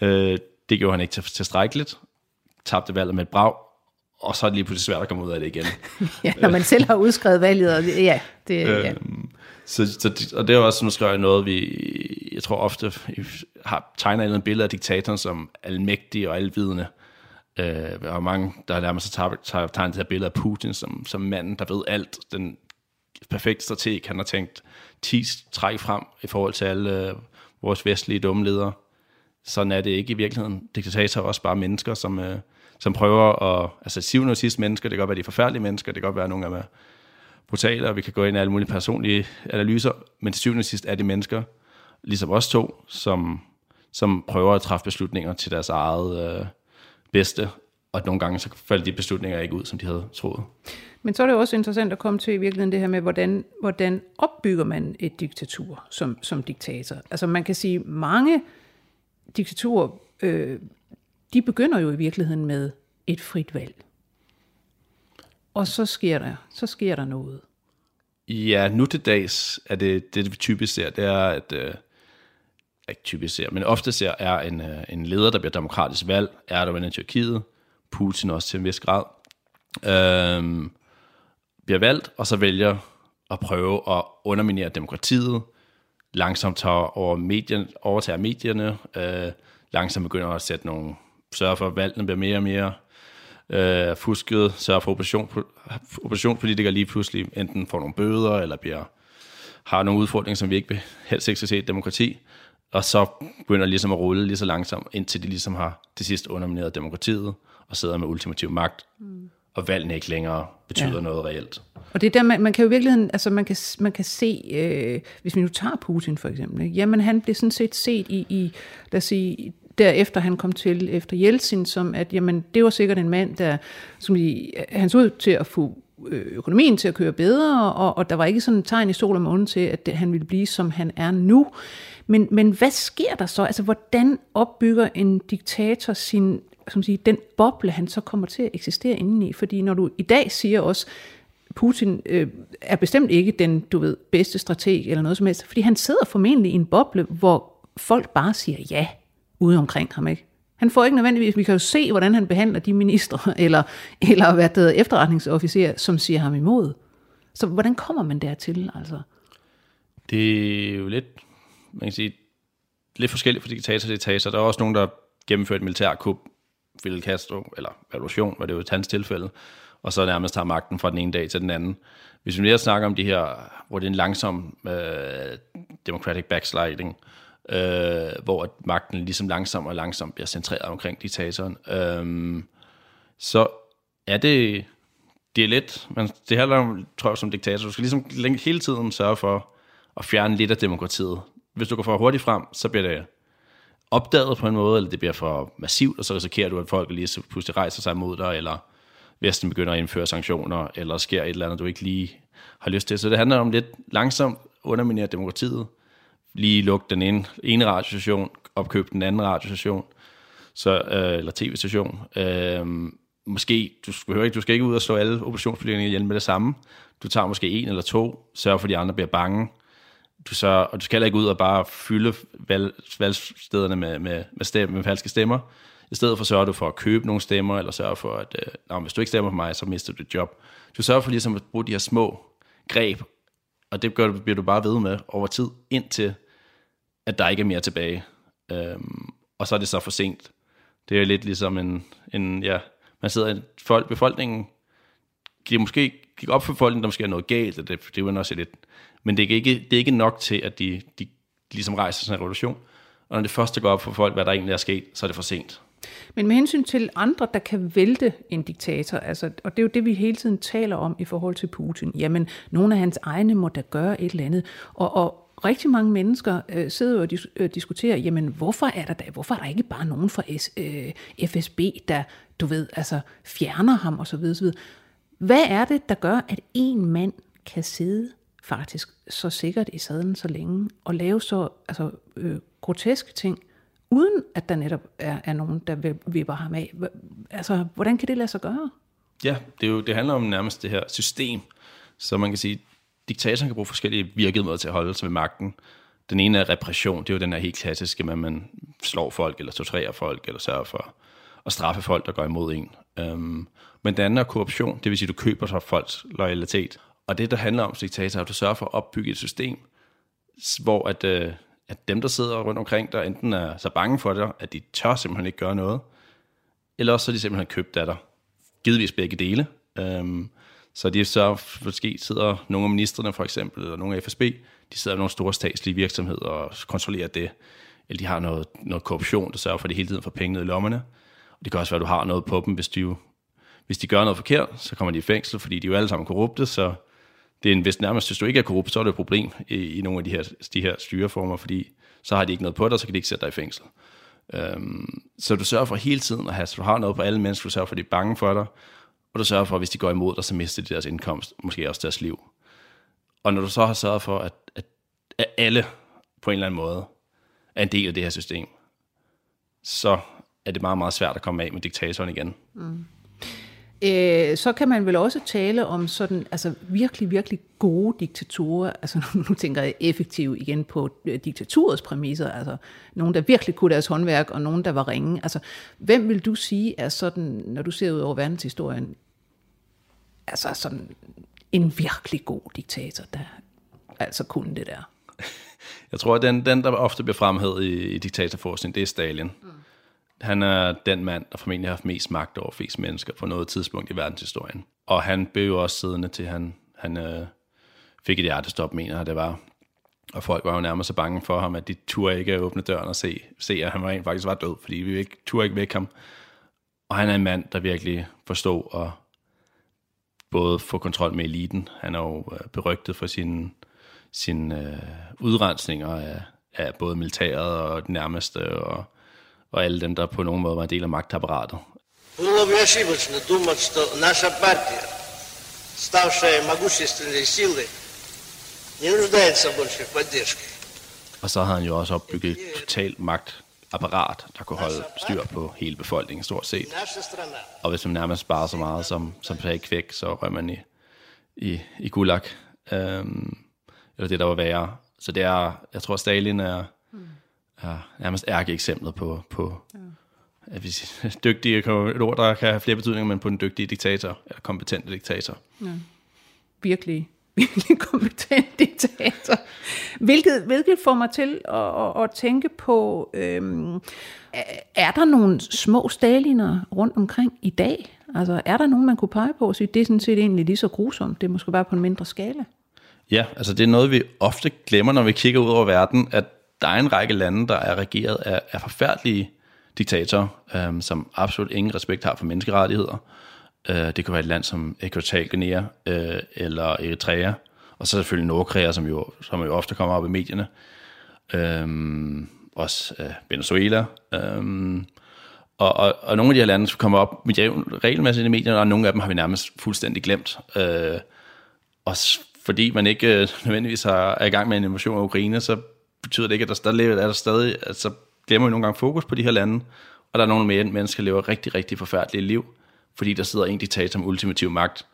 Øh, det gjorde han ikke tilstrækkeligt. Tabte valget med et brag, og så er det lige pludselig svært at komme ud af det igen. ja, når man selv har udskrevet valget, og ja, det, ja. Så, så, og det er også, nu skriver jeg noget, vi, jeg tror ofte har tegnet et billede af diktatoren som almægtig og alvidende. Øh, og mange, der nærmest tager, tager, tegnet det her billede af Putin som, som manden, der ved alt. Den perfekte strateg, han har tænkt 10 træk frem i forhold til alle øh, vores vestlige dumme ledere. Sådan er det ikke i virkeligheden. Diktatorer er også bare mennesker, som, øh, som prøver at, altså sivende og sidste mennesker, det kan godt være de forfærdelige mennesker, det kan godt være nogle af dem er brutale, og vi kan gå ind i alle mulige personlige analyser, men til syvende og sidst er det mennesker, ligesom os to, som, som prøver at træffe beslutninger til deres eget øh, bedste, og nogle gange så falder de beslutninger ikke ud, som de havde troet. Men så er det også interessant at komme til i virkeligheden det her med, hvordan, hvordan opbygger man et diktatur som, som diktator? Altså man kan sige, mange diktaturer øh, de begynder jo i virkeligheden med et frit valg. Og så sker der, så sker der noget. Ja, nu til dags er det, det vi typisk ser, det er, at, øh, ikke typisk ser, men ofte ser, er en, øh, en leder, der bliver demokratisk valg, Erdogan i Tyrkiet, Putin også til en vis grad, øh, bliver valgt, og så vælger at prøve at underminere demokratiet, langsomt tager over medien, overtager medierne, øh, langsomt begynder at sætte nogle sørge for, at valgene bliver mere og mere øh, fusket, sørge for, at opposition, oppositionspolitikere lige pludselig enten får nogle bøder, eller bliver, har nogle udfordringer, som vi ikke vil helst ikke se i et demokrati, og så begynder ligesom at rulle lige så langsomt, indtil de ligesom har til sidst undermineret demokratiet, og sidder med ultimativ magt, mm og valgene ikke længere betyder ja. noget reelt. Og det er der, man, man kan jo i virkeligheden, altså man kan, man kan se, øh, hvis vi nu tager Putin for eksempel, ikke? jamen han blev sådan set set i, i lad os sige, derefter han kom til, efter Jeltsin, som at, jamen, det var sikkert en mand, der, som i, han så ud til at få øh, økonomien til at køre bedre, og, og der var ikke sådan en tegn i sol og måne til, at det, han ville blive, som han er nu. Men, men hvad sker der så? Altså, hvordan opbygger en diktator sin, som sige, den boble, han så kommer til at eksistere indeni? Fordi når du i dag siger også, Putin øh, er bestemt ikke den, du ved, bedste strateg eller noget som helst, fordi han sidder formentlig i en boble, hvor folk bare siger ja ude omkring ham, ikke? Han får ikke nødvendigvis, vi kan jo se, hvordan han behandler de ministre, eller, eller hvad det efterretningsofficer, som siger ham imod. Så hvordan kommer man dertil, altså? Det er jo lidt, man kan sige, lidt forskelligt fra diktator til diktator. Der er også nogen, der gennemfører et militærkup, Fidel Castro, eller revolution, var det jo et hans tilfælde, og så nærmest tager magten fra den ene dag til den anden. Hvis vi mere snakker om de her, hvor det er en langsom øh, democratic backsliding, øh, hvor magten ligesom langsomt og langsomt bliver centreret omkring diktatoren, øh, så er det, det er lidt, men det handler om, tror jeg, som diktator, du skal ligesom hele tiden sørge for at fjerne lidt af demokratiet. Hvis du går for hurtigt frem, så bliver det opdaget på en måde, eller det bliver for massivt, og så risikerer du, at folk lige så pludselig rejser sig mod dig, eller Vesten begynder at indføre sanktioner, eller sker et eller andet, du ikke lige har lyst til. Så det handler om lidt langsomt underminere demokratiet, lige lukke den ene, ene radiostation, opkøbe den anden radiostation, så, øh, eller tv-station. Øh, måske, du skal, ikke, du skal ikke ud og slå alle oppositionspolitikerne ihjel med det samme. Du tager måske en eller to, sørger for, at de andre bliver bange. Du så, og du skal heller ikke ud og bare fylde valg, valgstederne med, med, med, stemme, med falske stemmer. I stedet for sørger du for at købe nogle stemmer, eller sørger for, at øh, nå, hvis du ikke stemmer på mig, så mister du dit job. Du sørger for ligesom at bruge de her små greb, og det gør, bliver du bare ved med over tid, indtil at der ikke er mere tilbage. Øhm, og så er det så for sent. Det er lidt ligesom en, en ja, man sidder i folk, befolkningen, det måske gik op for befolkningen, der måske er noget galt, og det, det var også lidt, men det er, ikke, det er ikke nok til, at de, de ligesom rejser sådan en revolution. Og når det første går op for folk, hvad der egentlig er sket, så er det for sent. Men med hensyn til andre, der kan vælte en diktator, altså, og det er jo det, vi hele tiden taler om i forhold til Putin, jamen, nogle af hans egne må da gøre et eller andet. Og, og rigtig mange mennesker øh, sidder og dis- øh, diskuterer, jamen, hvorfor er der da, hvorfor er der ikke bare nogen fra S, øh, FSB, der, du ved, altså, fjerner ham og så videre. Hvad er det, der gør, at en mand kan sidde faktisk så sikkert i sadlen så længe, og lave så altså, øh, groteske ting, uden at der netop er, er nogen, der vipper ham af. Altså, hvordan kan det lade sig gøre? Ja, det, er jo, det handler om nærmest det her system. Så man kan sige, diktatoren kan bruge forskellige virkemidler til at holde sig ved magten. Den ene er repression, det er jo den her helt klassiske, at man slår folk, eller torturerer folk, eller sørger for at straffe folk, der går imod en. Øhm, men den anden er korruption, det vil sige, at du køber sig folks loyalitet. Og det, der handler om diktator, er, at du sørger for at opbygge et system, hvor at, øh, at dem, der sidder rundt omkring dig, enten er så bange for dig, at de tør simpelthen ikke gøre noget, eller også så er de simpelthen købt af dig. Givetvis begge dele. Øhm, så de så måske sidder nogle af ministerne for eksempel, eller nogle af FSB, de sidder i nogle store statslige virksomheder og kontrollerer det. Eller de har noget, noget korruption, der sørger for, at de hele tiden får penge ned i lommerne. Og det kan også være, at du har noget på dem, hvis de, hvis de gør noget forkert, så kommer de i fængsel, fordi de er jo alle sammen korrupte, så det er en, hvis nærmest, hvis du ikke er korrupt, så er det et problem i, i nogle af de her, de her styreformer, fordi så har de ikke noget på dig, så kan de ikke sætte dig i fængsel. Øhm, så du sørger for hele tiden at have, så du har noget på alle mennesker, du sørger for, at de er bange for dig, og du sørger for, at hvis de går imod dig, så mister de deres indkomst, måske også deres liv. Og når du så har sørget for, at, at, at alle på en eller anden måde er en del af det her system, så er det meget, meget svært at komme af med diktatoren igen. Mm. Øh, så kan man vel også tale om sådan, altså virkelig, virkelig gode diktatorer, altså nu tænker jeg effektivt igen på øh, diktaturets præmisser, altså nogen, der virkelig kunne deres håndværk, og nogen, der var ringe. Altså, hvem vil du sige er sådan, når du ser ud over verdenshistorien, altså sådan en virkelig god diktator, der altså kunne det der? Jeg tror, at den, den der ofte bliver fremhævet i, i diktatorforskning, det er Stalin. Mm. Han er den mand, der formentlig har haft mest magt over flest mennesker på noget tidspunkt i verdenshistorien. Og han blev jo også siddende til, han, han øh, fik et hjertestop, mener jeg, det var. Og folk var jo nærmest så bange for ham, at de turde ikke at åbne døren og se, se at han rent faktisk var død, fordi vi ikke, turde ikke væk ham. Og han er en mand, der virkelig forstod at både få kontrol med eliten. Han er jo øh, berygtet for sine sin, øh, udrensninger af, af både militæret og det nærmeste, og, og alle dem, der på nogen måde var en del af magtapparatet. Было бы ошибочно думать, что наша партия, ставшая могущественной силой, не нуждается больше в поддержке. Og så havde han jo også opbygget et totalt magtapparat, der kunne holde styr på hele befolkningen stort set. Наша страна Og hvis man nærmest sparer så meget som, som sagde kvæk, så røg man i, i, i gulag. Øhm, eller det, der var værre. Så det er, jeg tror, Stalin er, er nærmest ærkeeksemplet på, på ja. vi siger, dygtige, et ord, der kan have flere betydninger, men på en dygtig diktator, eller kompetente diktator. virkelig, virkelig kompetent diktator. Hvilket, hvilket får mig til at, at, at tænke på, øhm, er- er der nogle små staliner rundt omkring i dag? Altså, er der nogen, man kunne pege på og sige, det er sådan set egentlig lige så grusomt, det er måske bare på en mindre skala? Ja, altså det er noget, vi ofte glemmer, når vi kigger ud over verden, at der er en række lande, der er regeret af, af forfærdelige diktatorer, øhm, som absolut ingen respekt har for menneskerettigheder. Øh, det kan være et land som Equatorial Guinea øh, eller Eritrea, og så selvfølgelig Nordkorea, som jo, som jo ofte kommer op i medierne. Øhm, også øh, Venezuela. Øhm, og, og, og nogle af de her lande, som kommer op med jævn regelmæssigt i medierne, og nogle af dem har vi nærmest fuldstændig glemt. Øh, også fordi man ikke øh, nødvendigvis har, er i gang med en invasion af Ukraine, så betyder det ikke, at der stadig er der stadig, altså glemmer vi nogle gange fokus på de her lande, og der er nogle mere mennesker, der lever rigtig, rigtig forfærdelige liv, fordi der sidder en diktator med ultimativ magt,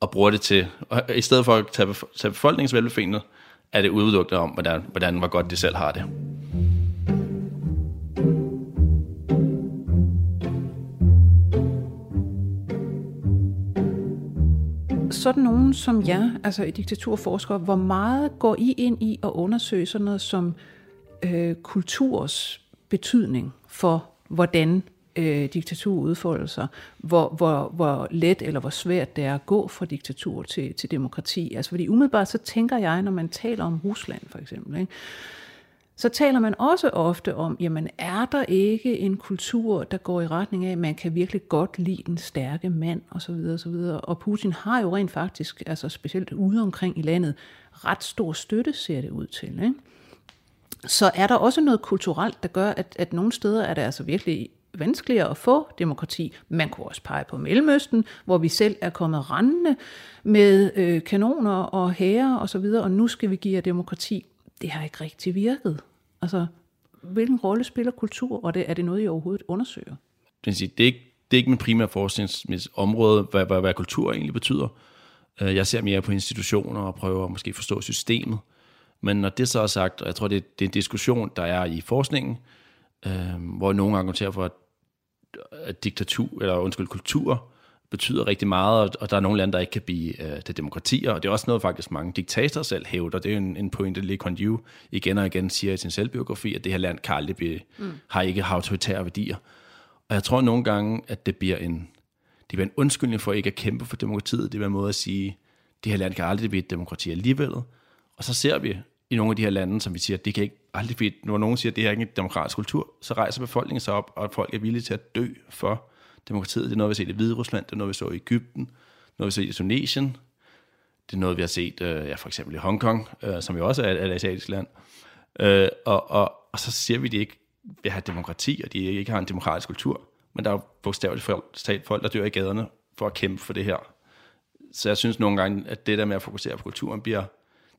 og bruger det til, og i stedet for at tage, tage befolkningens velbefindende, er det udelukkende om, hvordan, hvordan hvor godt de selv har det. Sådan nogen som jer, altså i diktaturforskere, hvor meget går I ind i at undersøge sådan noget som øh, kulturs betydning for, hvordan øh, diktatur udfolder sig? Hvor, hvor, hvor let eller hvor svært det er at gå fra diktatur til, til demokrati? Altså fordi umiddelbart så tænker jeg, når man taler om Rusland for eksempel, ikke? Så taler man også ofte om, jamen er der ikke en kultur, der går i retning af, at man kan virkelig godt lide den stærke mand, og så videre, og så videre. Og Putin har jo rent faktisk, altså specielt ude omkring i landet, ret stor støtte, ser det ud til. Ikke? Så er der også noget kulturelt, der gør, at, at nogle steder er det altså virkelig vanskeligere at få demokrati. Man kunne også pege på Mellemøsten, hvor vi selv er kommet rendende med øh, kanoner og hære og så videre, og nu skal vi give jer demokrati det har ikke rigtig virket. Altså, hvilken rolle spiller kultur, og det, er det noget, I overhovedet undersøger? Det, sige, det, er ikke, det er ikke min primære forskningsområde, hvad, hvad, hvad kultur egentlig betyder. Øh, jeg ser mere på institutioner og prøver at måske forstå systemet. Men når det så er sagt, og jeg tror, det, er- det er en diskussion, der er i forskningen, øh, hvor nogen argumenterer for, at, at diktatur, eller undskyld, kultur betyder rigtig meget, og- der er nogle lande, der ikke kan blive øh, til demokratier, og det er også noget, faktisk mange diktatorer selv hævder. Det er jo en, en pointe, Lee Kuan Yew igen og igen siger i sin selvbiografi, at det her land kan aldrig blive, mm. har ikke autoritære værdier. Og jeg tror nogle gange, at det bliver en, det bliver en undskyldning for ikke at kæmpe for demokratiet. Det bliver en måde at sige, det her land kan aldrig blive et demokrati alligevel. Og så ser vi i nogle af de her lande, som vi siger, det kan ikke aldrig blive, når nogen siger, at det her er ikke en demokratisk kultur, så rejser befolkningen sig op, og folk er villige til at dø for demokratiet. Det er noget, vi har set i Hvide Rusland, det er noget, vi så i Ægypten, noget, vi har set i Tunesien, det er noget, vi har set øh, ja, for eksempel i Hongkong, øh, som jo også er et, asiatisk land. Øh, og, og, og så siger vi, at de ikke vil have demokrati, og de ikke har en demokratisk kultur. Men der er jo bogstaveligt folk, talt folk, der dør i gaderne for at kæmpe for det her. Så jeg synes nogle gange, at det der med at fokusere på kulturen bliver,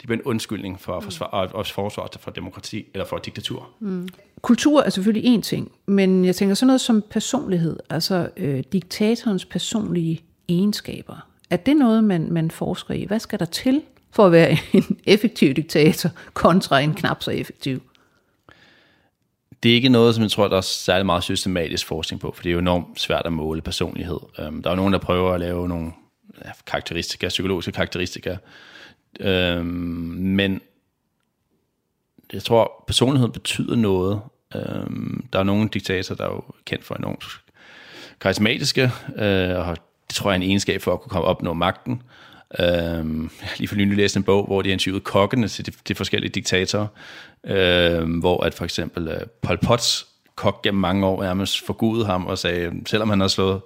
det bliver en undskyldning for at forsvare, og, og forsvare for demokrati, eller for diktatur. Kultur er selvfølgelig en ting, men jeg tænker sådan noget som personlighed, altså øh, diktatorens personlige egenskaber. Er det noget, man, man forsker i? Hvad skal der til for at være en effektiv diktator kontra en knap så effektiv? det er ikke noget, som jeg tror, der er særlig meget systematisk forskning på, for det er jo enormt svært at måle personlighed. Um, der er jo nogen, der prøver at lave nogle karakteristika, psykologiske karakteristika, Øhm, men jeg tror, personlighed betyder noget. Um, der er nogle diktatorer, der er jo kendt for enormt karismatiske, øh, og det tror jeg er en egenskab for at kunne komme op og opnå magten. Øhm, jeg har lige for nylig læst en bog, hvor de har interviewet kokkene til de, de forskellige diktatorer, øhm, hvor at for eksempel øh, Pol Pots kok gennem mange år nærmest forgudede ham og sagde, selvom han har slået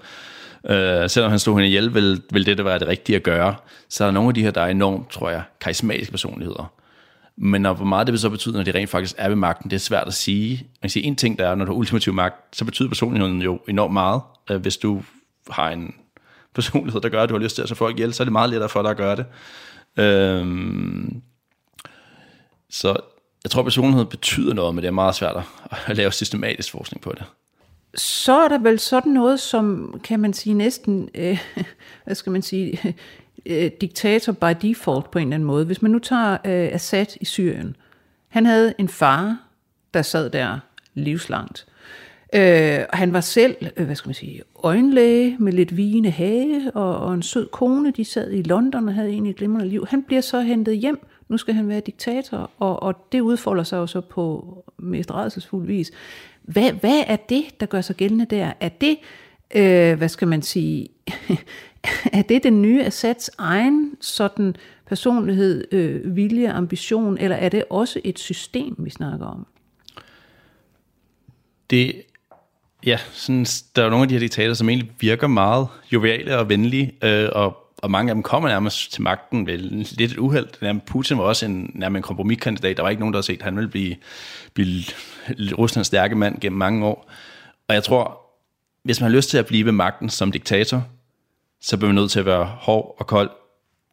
Øh, selvom han stod hende ihjel, vil, ville det der være det rigtige at gøre. Så er der nogle af de her, der er enormt, tror jeg, karismatiske personligheder. Men når, hvor meget det vil så betyde, når de rent faktisk er ved magten, det er svært at sige. Man kan sige, en ting der er, når du har ultimativ magt, så betyder personligheden jo enormt meget. Øh, hvis du har en personlighed, der gør, at du har lyst til at så folk ihjel, så er det meget lettere for dig at gøre det. Øh, så jeg tror, personlighed betyder noget, men det er meget svært at lave systematisk forskning på det. Så er der vel sådan noget som, kan man sige, næsten, øh, hvad skal man sige, øh, diktator by default på en eller anden måde. Hvis man nu tager øh, Assad i Syrien. Han havde en far, der sad der livslangt. Øh, han var selv, øh, hvad skal man sige, øjenlæge med lidt vigende hage og, og en sød kone. De sad i London og havde egentlig et glimrende liv. Han bliver så hentet hjem. Nu skal han være diktator, og, og det udfolder sig jo så på mest rædselsfuld vis. Hvad, hvad er det, der gør sig gældende der? Er det, øh, hvad skal man sige, er det den nye Assads egen sådan personlighed, øh, vilje, ambition, eller er det også et system, vi snakker om? Det, ja, sådan, der er nogle af de her diktater, som egentlig virker meget joviale og venlige, øh, og, og mange af dem kommer nærmest til magten ved lidt et uheld. Putin var også en, nærmest en kompromiskandidat. Der var ikke nogen, der havde set, at han ville blive, blive Ruslands stærke mand gennem mange år. Og jeg tror, hvis man har lyst til at blive ved magten som diktator, så bliver man nødt til at være hård og kold,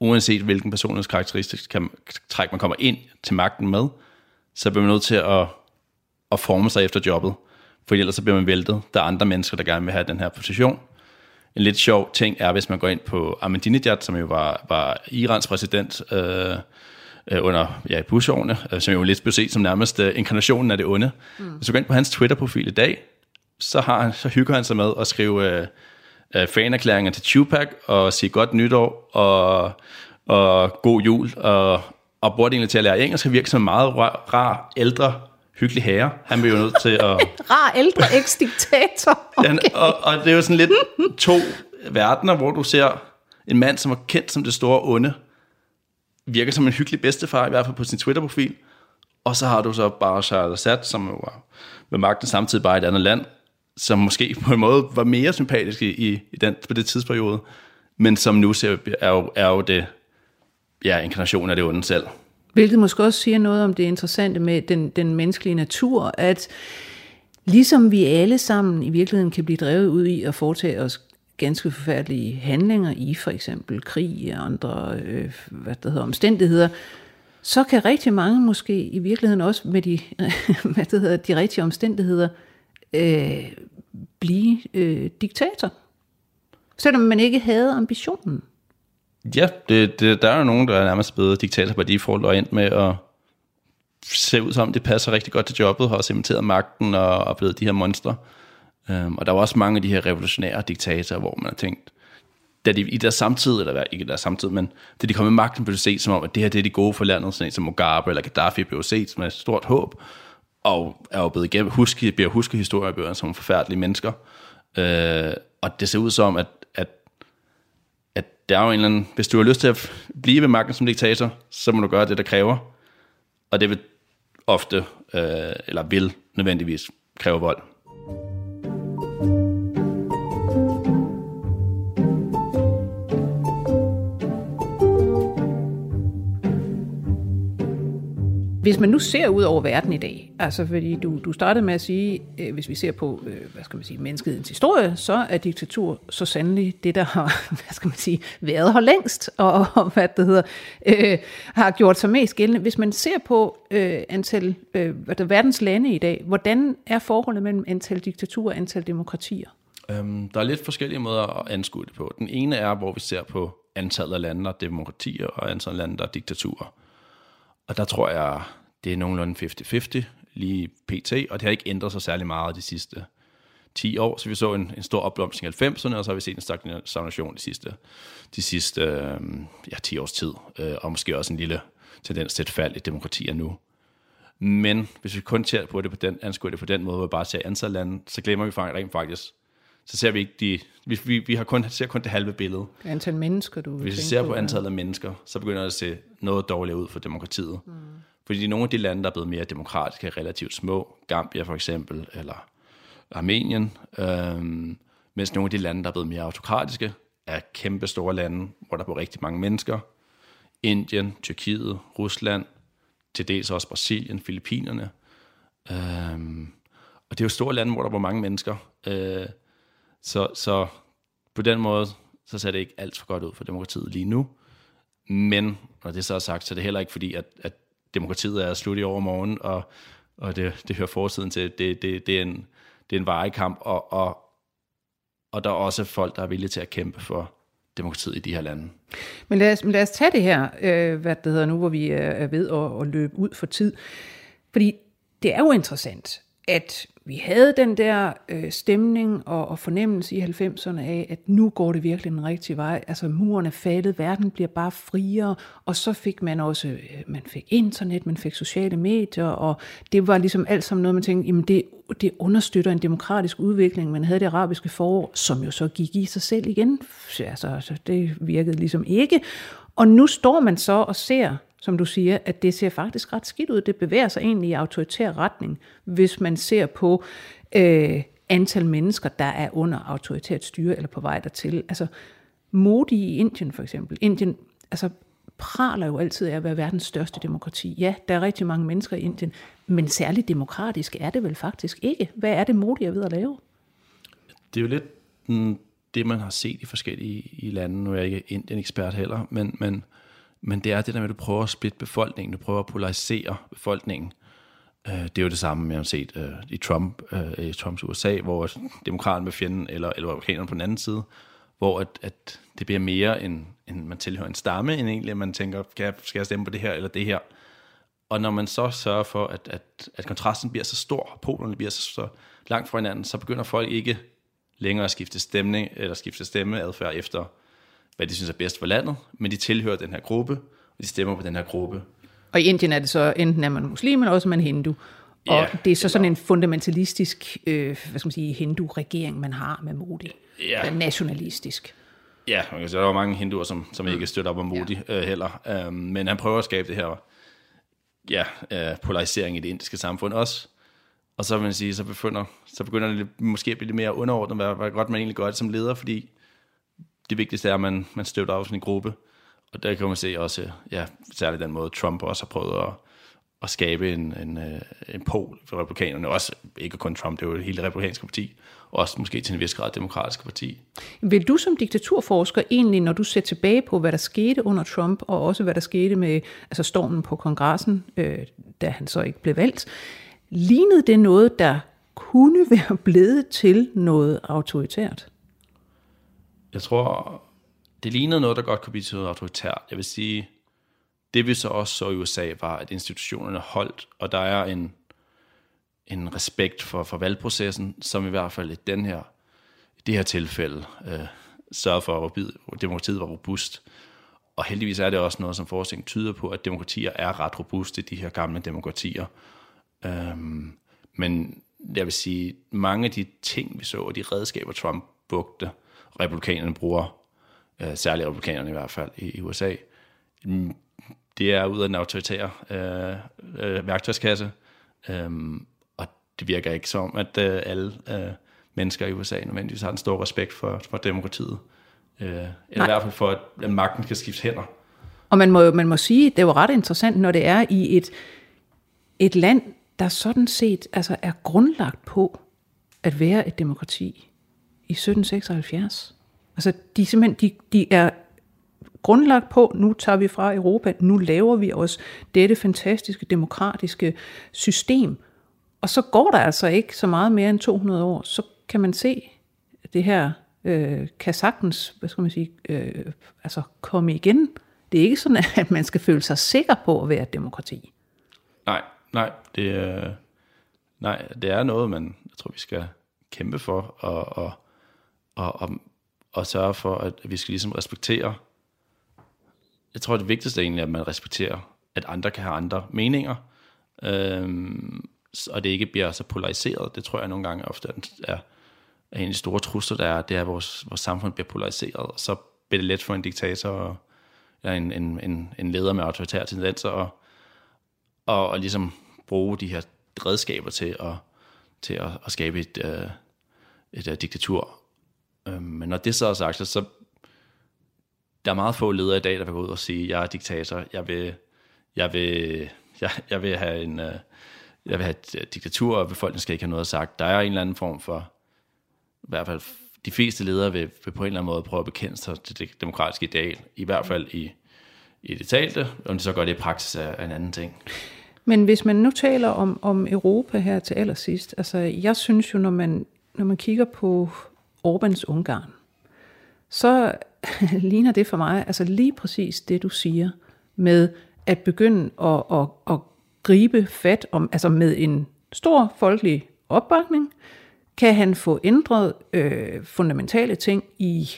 uanset hvilken personlighedskarakteristisk træk man kommer ind til magten med, så bliver man nødt til at, at forme sig efter jobbet, for ellers så bliver man væltet. Der er andre mennesker, der gerne vil have den her position. En lidt sjov ting er, hvis man går ind på Ahmadinejad, som jo var, var Irans præsident øh, øh, under ja, Bush-årene, øh, som jo lidt blev set som nærmest øh, inkarnationen af det onde. Mm. Hvis du går ind på hans Twitter-profil i dag, så, har han, så hygger han sig med at skrive... Øh, øh, fanerklæringer til Tupac, og sige godt nytår, og, og god jul, og, og bruger det egentlig til at lære engelsk, og virker som en meget rar, rar ældre, hyggelig herre. Han bliver jo nødt til at... rar ældre eks-diktator. Okay. Ja, og, og det er jo sådan lidt to verdener, hvor du ser en mand, som er kendt som det store onde, virker som en hyggelig bedstefar, i hvert fald på sin Twitter-profil, og så har du så bare Charles Assad, som var ved magten samtidig bare i et andet land, som måske på en måde var mere sympatisk i, i den, på det tidsperiode, men som nu ser, er, jo, er jo det, ja, inkarnation af det onde selv. Hvilket måske også siger noget om det interessante med den, den menneskelige natur, at ligesom vi alle sammen i virkeligheden kan blive drevet ud i at foretage os ganske forfærdelige handlinger i for eksempel krig og andre øh, hvad det hedder, omstændigheder, så kan rigtig mange måske i virkeligheden også med de, hvad det hedder, de rigtige omstændigheder øh, blive øh, diktator. Selvom man ikke havde ambitionen. Ja, det, det, der er jo nogen, der er nærmest blevet diktator på default og endt med at se ud som, det passer rigtig godt til jobbet, har også cementeret magten og, og blevet de her monstre. Um, og der var også mange af de her revolutionære diktatorer, hvor man har tænkt, da de i deres samtid, eller ikke i deres samtid, men da de kom med magten, blev det set som om, at det her det er de gode for landet, sådan som Mugabe eller Gaddafi blev set med et stort håb og er jo blevet igennem, huske, bliver husket historiebøger som forfærdelige mennesker. Øh, og det ser ud som, at, at, der er jo en eller anden, hvis du har lyst til at blive ved magten som diktator, så må du gøre det, der kræver. Og det vil ofte, øh, eller vil nødvendigvis kræve vold. Hvis man nu ser ud over verden i dag, altså fordi du, du startede med at sige, øh, hvis vi ser på, øh, hvad skal man sige, menneskehedens historie, så er diktatur så sandelig det, der har, hvad skal man sige, været her længst, og, og hvad det hedder, øh, har gjort sig mest gældende. Hvis man ser på øh, antal, øh, verdens lande i dag, hvordan er forholdet mellem antal diktaturer og antal demokratier? Øhm, der er lidt forskellige måder at anskue det på. Den ene er, hvor vi ser på antallet af lande, der er demokratier, og antallet af lande, der er diktaturer. Og der tror jeg, det er nogenlunde 50-50 lige pt, og det har ikke ændret sig særlig meget de sidste 10 år, så vi så en, en stor opblomstring i 90'erne, og så har vi set en stagnation de sidste, de sidste øh, ja, 10 års tid, øh, og måske også en lille tendens til et fald i demokratier nu. Men hvis vi kun ser på det på den, anskuer det på den måde, hvor vi bare ser antal lande, så glemmer vi faktisk, rent faktisk, så ser vi ikke de, vi, vi, vi har kun, ser kun det halve billede. Antal mennesker, du Hvis vi ser på antallet af mennesker, så begynder det at se noget dårligt ud for demokratiet. Mm. Fordi nogle af de lande, der er blevet mere demokratiske, er relativt små. Gambia for eksempel, eller Armenien. Øhm, Mens nogle af de lande, der er blevet mere autokratiske, er kæmpe store lande, hvor der bor rigtig mange mennesker. Indien, Tyrkiet, Rusland, til dels også Brasilien, Filippinerne. Øhm, og det er jo store lande, hvor der bor mange mennesker. Øh, så, så på den måde, så ser det ikke alt for godt ud for demokratiet lige nu. Men, når det så er sagt, så er det heller ikke fordi, at, at demokratiet er slut i overmorgen, og, og det, det hører fortiden til. Det, det, det, er en, det er en varekamp, og, og, og der er også folk, der er villige til at kæmpe for demokratiet i de her lande. Men lad os, lad os tage det her, øh, hvad det hedder nu, hvor vi er ved at, at løbe ud for tid. Fordi det er jo interessant, at vi havde den der øh, stemning og, og fornemmelse i 90'erne af, at nu går det virkelig den rigtige vej. Altså muren er faldet, verden bliver bare friere, og så fik man også, øh, man fik internet, man fik sociale medier, og det var ligesom alt sammen noget, man tænkte, jamen det, det understøtter en demokratisk udvikling. Man havde det arabiske forår, som jo så gik i sig selv igen. Altså, altså det virkede ligesom ikke. Og nu står man så og ser som du siger, at det ser faktisk ret skidt ud. Det bevæger sig egentlig i autoritær retning, hvis man ser på øh, antal mennesker, der er under autoritært styre eller på vej dertil. Altså Modi i Indien for eksempel. Indien altså, praler jo altid af at være verdens største demokrati. Ja, der er rigtig mange mennesker i Indien, men særligt demokratisk er det vel faktisk ikke. Hvad er det Modi er ved at lave? Det er jo lidt mm, det, man har set i forskellige i lande. Nu er jeg ikke Indien-ekspert heller, men, men men det er det der med, at du prøver at splitte befolkningen, du prøver at polarisere befolkningen. Øh, det er jo det samme, jeg har set øh, i Trump, øh, i Trumps USA, hvor demokraten med fjenden, eller, eller republikanerne på den anden side, hvor at, at det bliver mere end, end man tilhører en stamme, end egentlig, at man tænker, skal jeg, skal jeg stemme på det her eller det her? Og når man så sørger for, at, at, at kontrasten bliver så stor, polerne bliver så, så langt fra hinanden, så begynder folk ikke længere at skifte stemning, eller skifte stemmeadfærd efter hvad de synes er bedst for landet, men de tilhører den her gruppe, og de stemmer på den her gruppe. Og i Indien er det så, enten er man muslim, eller også er man hindu. Og ja, det er så sådan en fundamentalistisk, øh, hvad skal man sige, hindu-regering, man har med Modi. Ja. Nationalistisk. Ja, man kan sige, der er mange hinduer, som, som ikke støtter op om Modi ja. øh, heller. Um, men han prøver at skabe det her ja, uh, polarisering i det indiske samfund også. Og så vil man sige, så, begynder, så begynder det måske at blive lidt mere underordnet, hvad, hvad godt man egentlig gør det som leder, fordi det vigtigste er, at man, man støtter af sådan en gruppe. Og der kan man se også, ja, særligt den måde, Trump også har prøvet at, at skabe en, en, øh, en pol for republikanerne. Også ikke kun Trump, det er jo hele det republikanske parti. Også måske til en vis grad demokratiske parti. Vil du som diktaturforsker egentlig, når du ser tilbage på, hvad der skete under Trump, og også hvad der skete med altså stormen på kongressen, øh, da han så ikke blev valgt, lignede det noget, der kunne være blevet til noget autoritært? Jeg tror, det lignede noget, der godt kunne blive til noget autoritært. Jeg vil sige, det vi så også så i USA, var, at institutionerne holdt, og der er en, en respekt for, for valgprocessen, som i hvert fald i den her, i det her tilfælde øh, sørger for, at demokratiet var robust. Og heldigvis er det også noget, som forskning tyder på, at demokratier er ret robuste, de her gamle demokratier. Øhm, men jeg vil sige, mange af de ting, vi så, og de redskaber, Trump brugte, republikanerne bruger, øh, særligt republikanerne i hvert fald i, i USA, mm, det er ud af den autoritære øh, øh, værktøjskasse, øh, og det virker ikke som, at øh, alle øh, mennesker i USA nødvendigvis har en stor respekt for, for demokratiet, øh, eller Nej. i hvert fald for, at magten kan skifte hænder. Og man må, man må sige, det er jo ret interessant, når det er i et, et land, der sådan set altså er grundlagt på at være et demokrati i 1776. Altså, de, simpelthen, de, de er grundlagt på, nu tager vi fra Europa, nu laver vi os dette fantastiske demokratiske system. Og så går der altså ikke så meget mere end 200 år, så kan man se det her øh, kan sagtens, hvad skal man sige, øh, altså komme igen. Det er ikke sådan, at man skal føle sig sikker på at være et demokrati. Nej, nej, det er, nej, det er noget, man, jeg tror, vi skal kæmpe for, og, og og, og, og sørge for, at vi skal ligesom respektere. Jeg tror, det vigtigste er egentlig, at man respekterer, at andre kan have andre meninger, øhm, og det ikke bliver så polariseret. Det tror jeg nogle gange ofte er, er en af de store trusler, der er, det er, at vores, vores samfund bliver polariseret, og så bliver det let for en diktator og ja, en, en, en, en leder med autoritære tendenser og, og, og ligesom bruge de her redskaber til at, til at, at skabe et, øh, et uh, diktatur Øh, men når det så er sagt, så, så der er meget få ledere i dag, der vil gå ud og sige, jeg er diktator, jeg vil, jeg vil, jeg, jeg vil have en, øh, jeg vil have et øh, diktatur, og befolkningen skal ikke have noget sagt. Der er en eller anden form for, i hvert fald de fleste ledere vil, vil på en eller anden måde prøve at bekende sig til det demokratiske ideal, i hvert fald i, i det talte, om de så gør det i praksis er en anden ting. Men hvis man nu taler om, om Europa her til allersidst, altså jeg synes jo, når man, når man kigger på Orbans Ungarn, så ligner det for mig altså lige præcis det, du siger, med at begynde at, at, at gribe fat om, altså med en stor folkelig opbakning, kan han få ændret øh, fundamentale ting i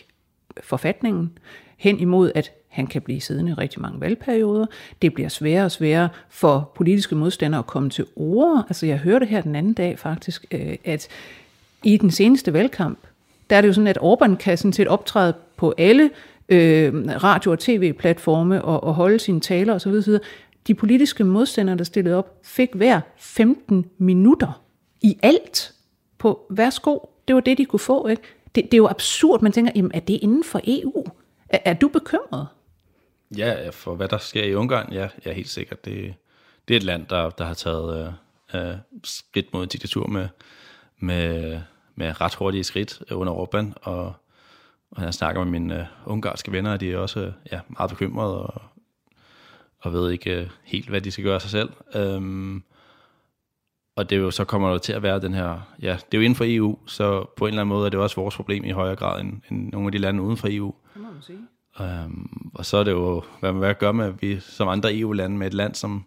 forfatningen hen imod, at han kan blive siddende i rigtig mange valgperioder. Det bliver sværere og sværere for politiske modstandere at komme til ord. Altså jeg hørte her den anden dag faktisk, øh, at i den seneste valgkamp, der er det jo sådan, at Orbán kan sådan set optræde på alle øh, radio- og tv-platforme og, og holde sine taler osv. De politiske modstandere, der stillede op, fik hver 15 minutter i alt på værsgo. Det var det, de kunne få. Ikke? Det, det er jo absurd. Man tænker, jamen, er det inden for EU? Er, er du bekymret? Ja, for hvad der sker i Ungarn, ja, ja helt sikkert. Det, det er et land, der, der har taget øh, øh, skridt mod diktatur med, med, med ret hurtige skridt under Orbán, og, og jeg snakker med mine øh, ungarske venner, og de er også ja, meget bekymrede, og, og ved ikke øh, helt, hvad de skal gøre sig selv. Øhm, og det er jo, så kommer der til at være den her, ja, det er jo inden for EU, så på en eller anden måde er det også vores problem i højere grad end, end nogle af de lande uden for EU. Det må man sige. Øhm, og så er det jo, hvad man gør med, vi som andre EU-lande med et land, som,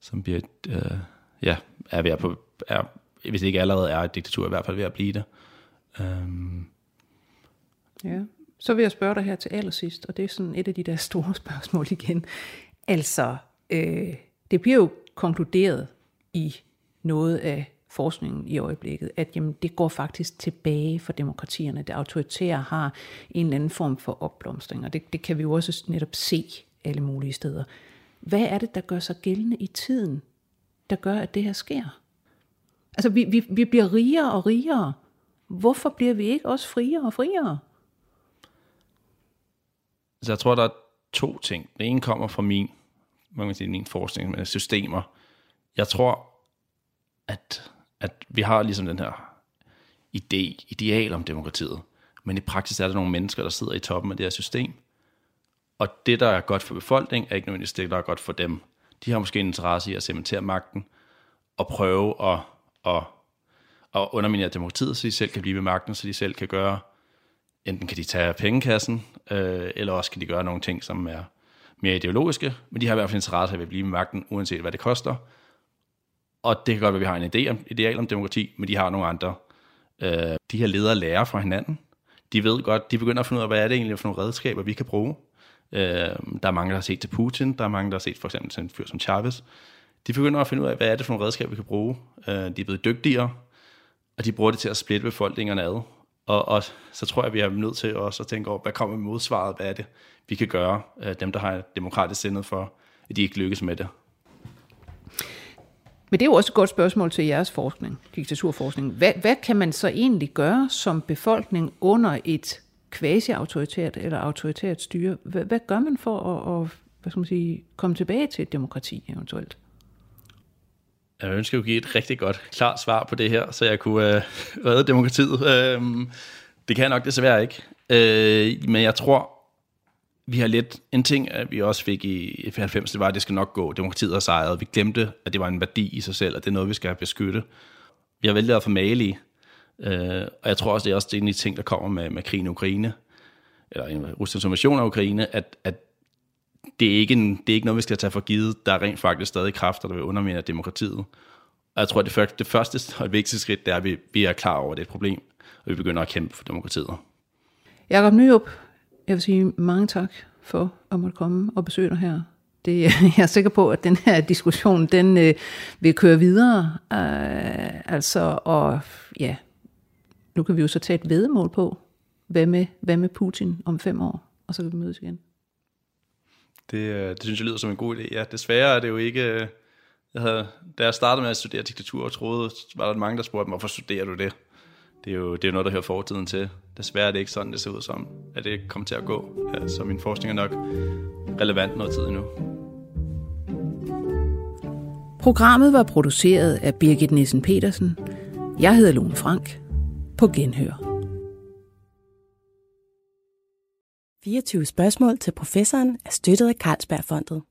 som bliver, øh, ja, er ved på, er, hvis det ikke allerede er et diktatur, i hvert fald ved at blive det. Øhm. Ja, så vil jeg spørge dig her til allersidst, og det er sådan et af de der store spørgsmål igen. Altså, øh, det bliver jo konkluderet i noget af forskningen i øjeblikket, at jamen, det går faktisk tilbage for demokratierne. Det autoritære har en eller anden form for opblomstring, og det, det kan vi jo også netop se alle mulige steder. Hvad er det, der gør sig gældende i tiden, der gør, at det her sker? Altså, vi, vi, vi bliver rigere og rigere. Hvorfor bliver vi ikke også friere og friere? Så jeg tror, der er to ting. Den ene kommer fra min, man kan sige, min forskning men systemer. Jeg tror, at at vi har ligesom den her idé, ideal om demokratiet, men i praksis er der nogle mennesker, der sidder i toppen af det her system, og det, der er godt for befolkningen, er ikke nødvendigvis det, der er godt for dem. De har måske en interesse i at cementere magten, og prøve at, at, at underminere demokratiet, så de selv kan blive ved magten, så de selv kan gøre, enten kan de tage pengekassen, øh, eller også kan de gøre nogle ting, som er mere ideologiske, men de har i hvert fald interesse i at blive ved magten, uanset hvad det koster, og det kan godt være, at vi har en idé om, ideal om demokrati, men de har nogle andre. Øh, de her ledere lærer fra hinanden. De ved godt, de begynder at finde ud af, hvad er det egentlig for nogle redskaber, vi kan bruge. Øh, der er mange, der har set til Putin, der er mange, der har set for eksempel til en fyr som Chavez. De begynder at finde ud af, hvad er det for nogle redskaber, vi kan bruge. Øh, de er blevet dygtigere, og de bruger det til at splitte befolkningerne ad. Og, og så tror jeg, vi er nødt til også at tænke over, hvad kommer modsvaret, hvad er det, vi kan gøre, øh, dem der har demokratisk sindet for, at de ikke lykkes med det. Men det er jo også et godt spørgsmål til jeres forskning, diktaturforskning. Hvad, hvad kan man så egentlig gøre som befolkning under et quasi-autoritært eller autoritært styre? Hvad, hvad gør man for at, at hvad skal man sige, komme tilbage til et demokrati eventuelt? Jeg ønsker at give et rigtig godt, klart svar på det her, så jeg kunne øh, redde demokratiet. Øh, det kan jeg nok desværre ikke. Øh, men jeg tror, vi har lidt, en ting, at vi også fik i 90, det var, at det skal nok gå. Demokratiet har sejret. Vi glemte, at det var en værdi i sig selv, og det er noget, vi skal beskytte. Vi har væltet at få i. øh, og jeg tror også, det er også det en af de ting, der kommer med, med krigen i Ukraine, eller en Ruslands invasion af Ukraine, at, at det, er ikke en, det er ikke noget, vi skal tage for givet. Der er rent faktisk stadig kræfter, der vil underminere demokratiet. Og jeg tror, at det, det første og vigtigste skridt, det er, at vi, vi er klar over, at det er et problem, og vi begynder at kæmpe for demokratiet. Jakob Nyrup, jeg vil sige mange tak for at måtte komme og besøge dig her. Det, jeg er sikker på, at den her diskussion, den øh, vil køre videre. Øh, altså, og ja, nu kan vi jo så tage et vedemål på, hvad med, hvad med Putin om fem år, og så kan vi mødes igen. Det, øh, det synes jeg lyder som en god idé. Ja, desværre er det jo ikke... Øh, jeg havde, da jeg startede med at studere diktatur, og troede, var der mange, der spurgte mig, hvorfor studerer du det? det, er jo, det er jo noget, der hører fortiden til. Desværre er det ikke sådan, det ser ud som, at det kommer til at gå. Ja, så min forskning er nok relevant noget tid endnu. Programmet var produceret af Birgit Nissen Petersen. Jeg hedder Lone Frank. På genhør. 24 spørgsmål til professoren er støttet af Carlsbergfondet.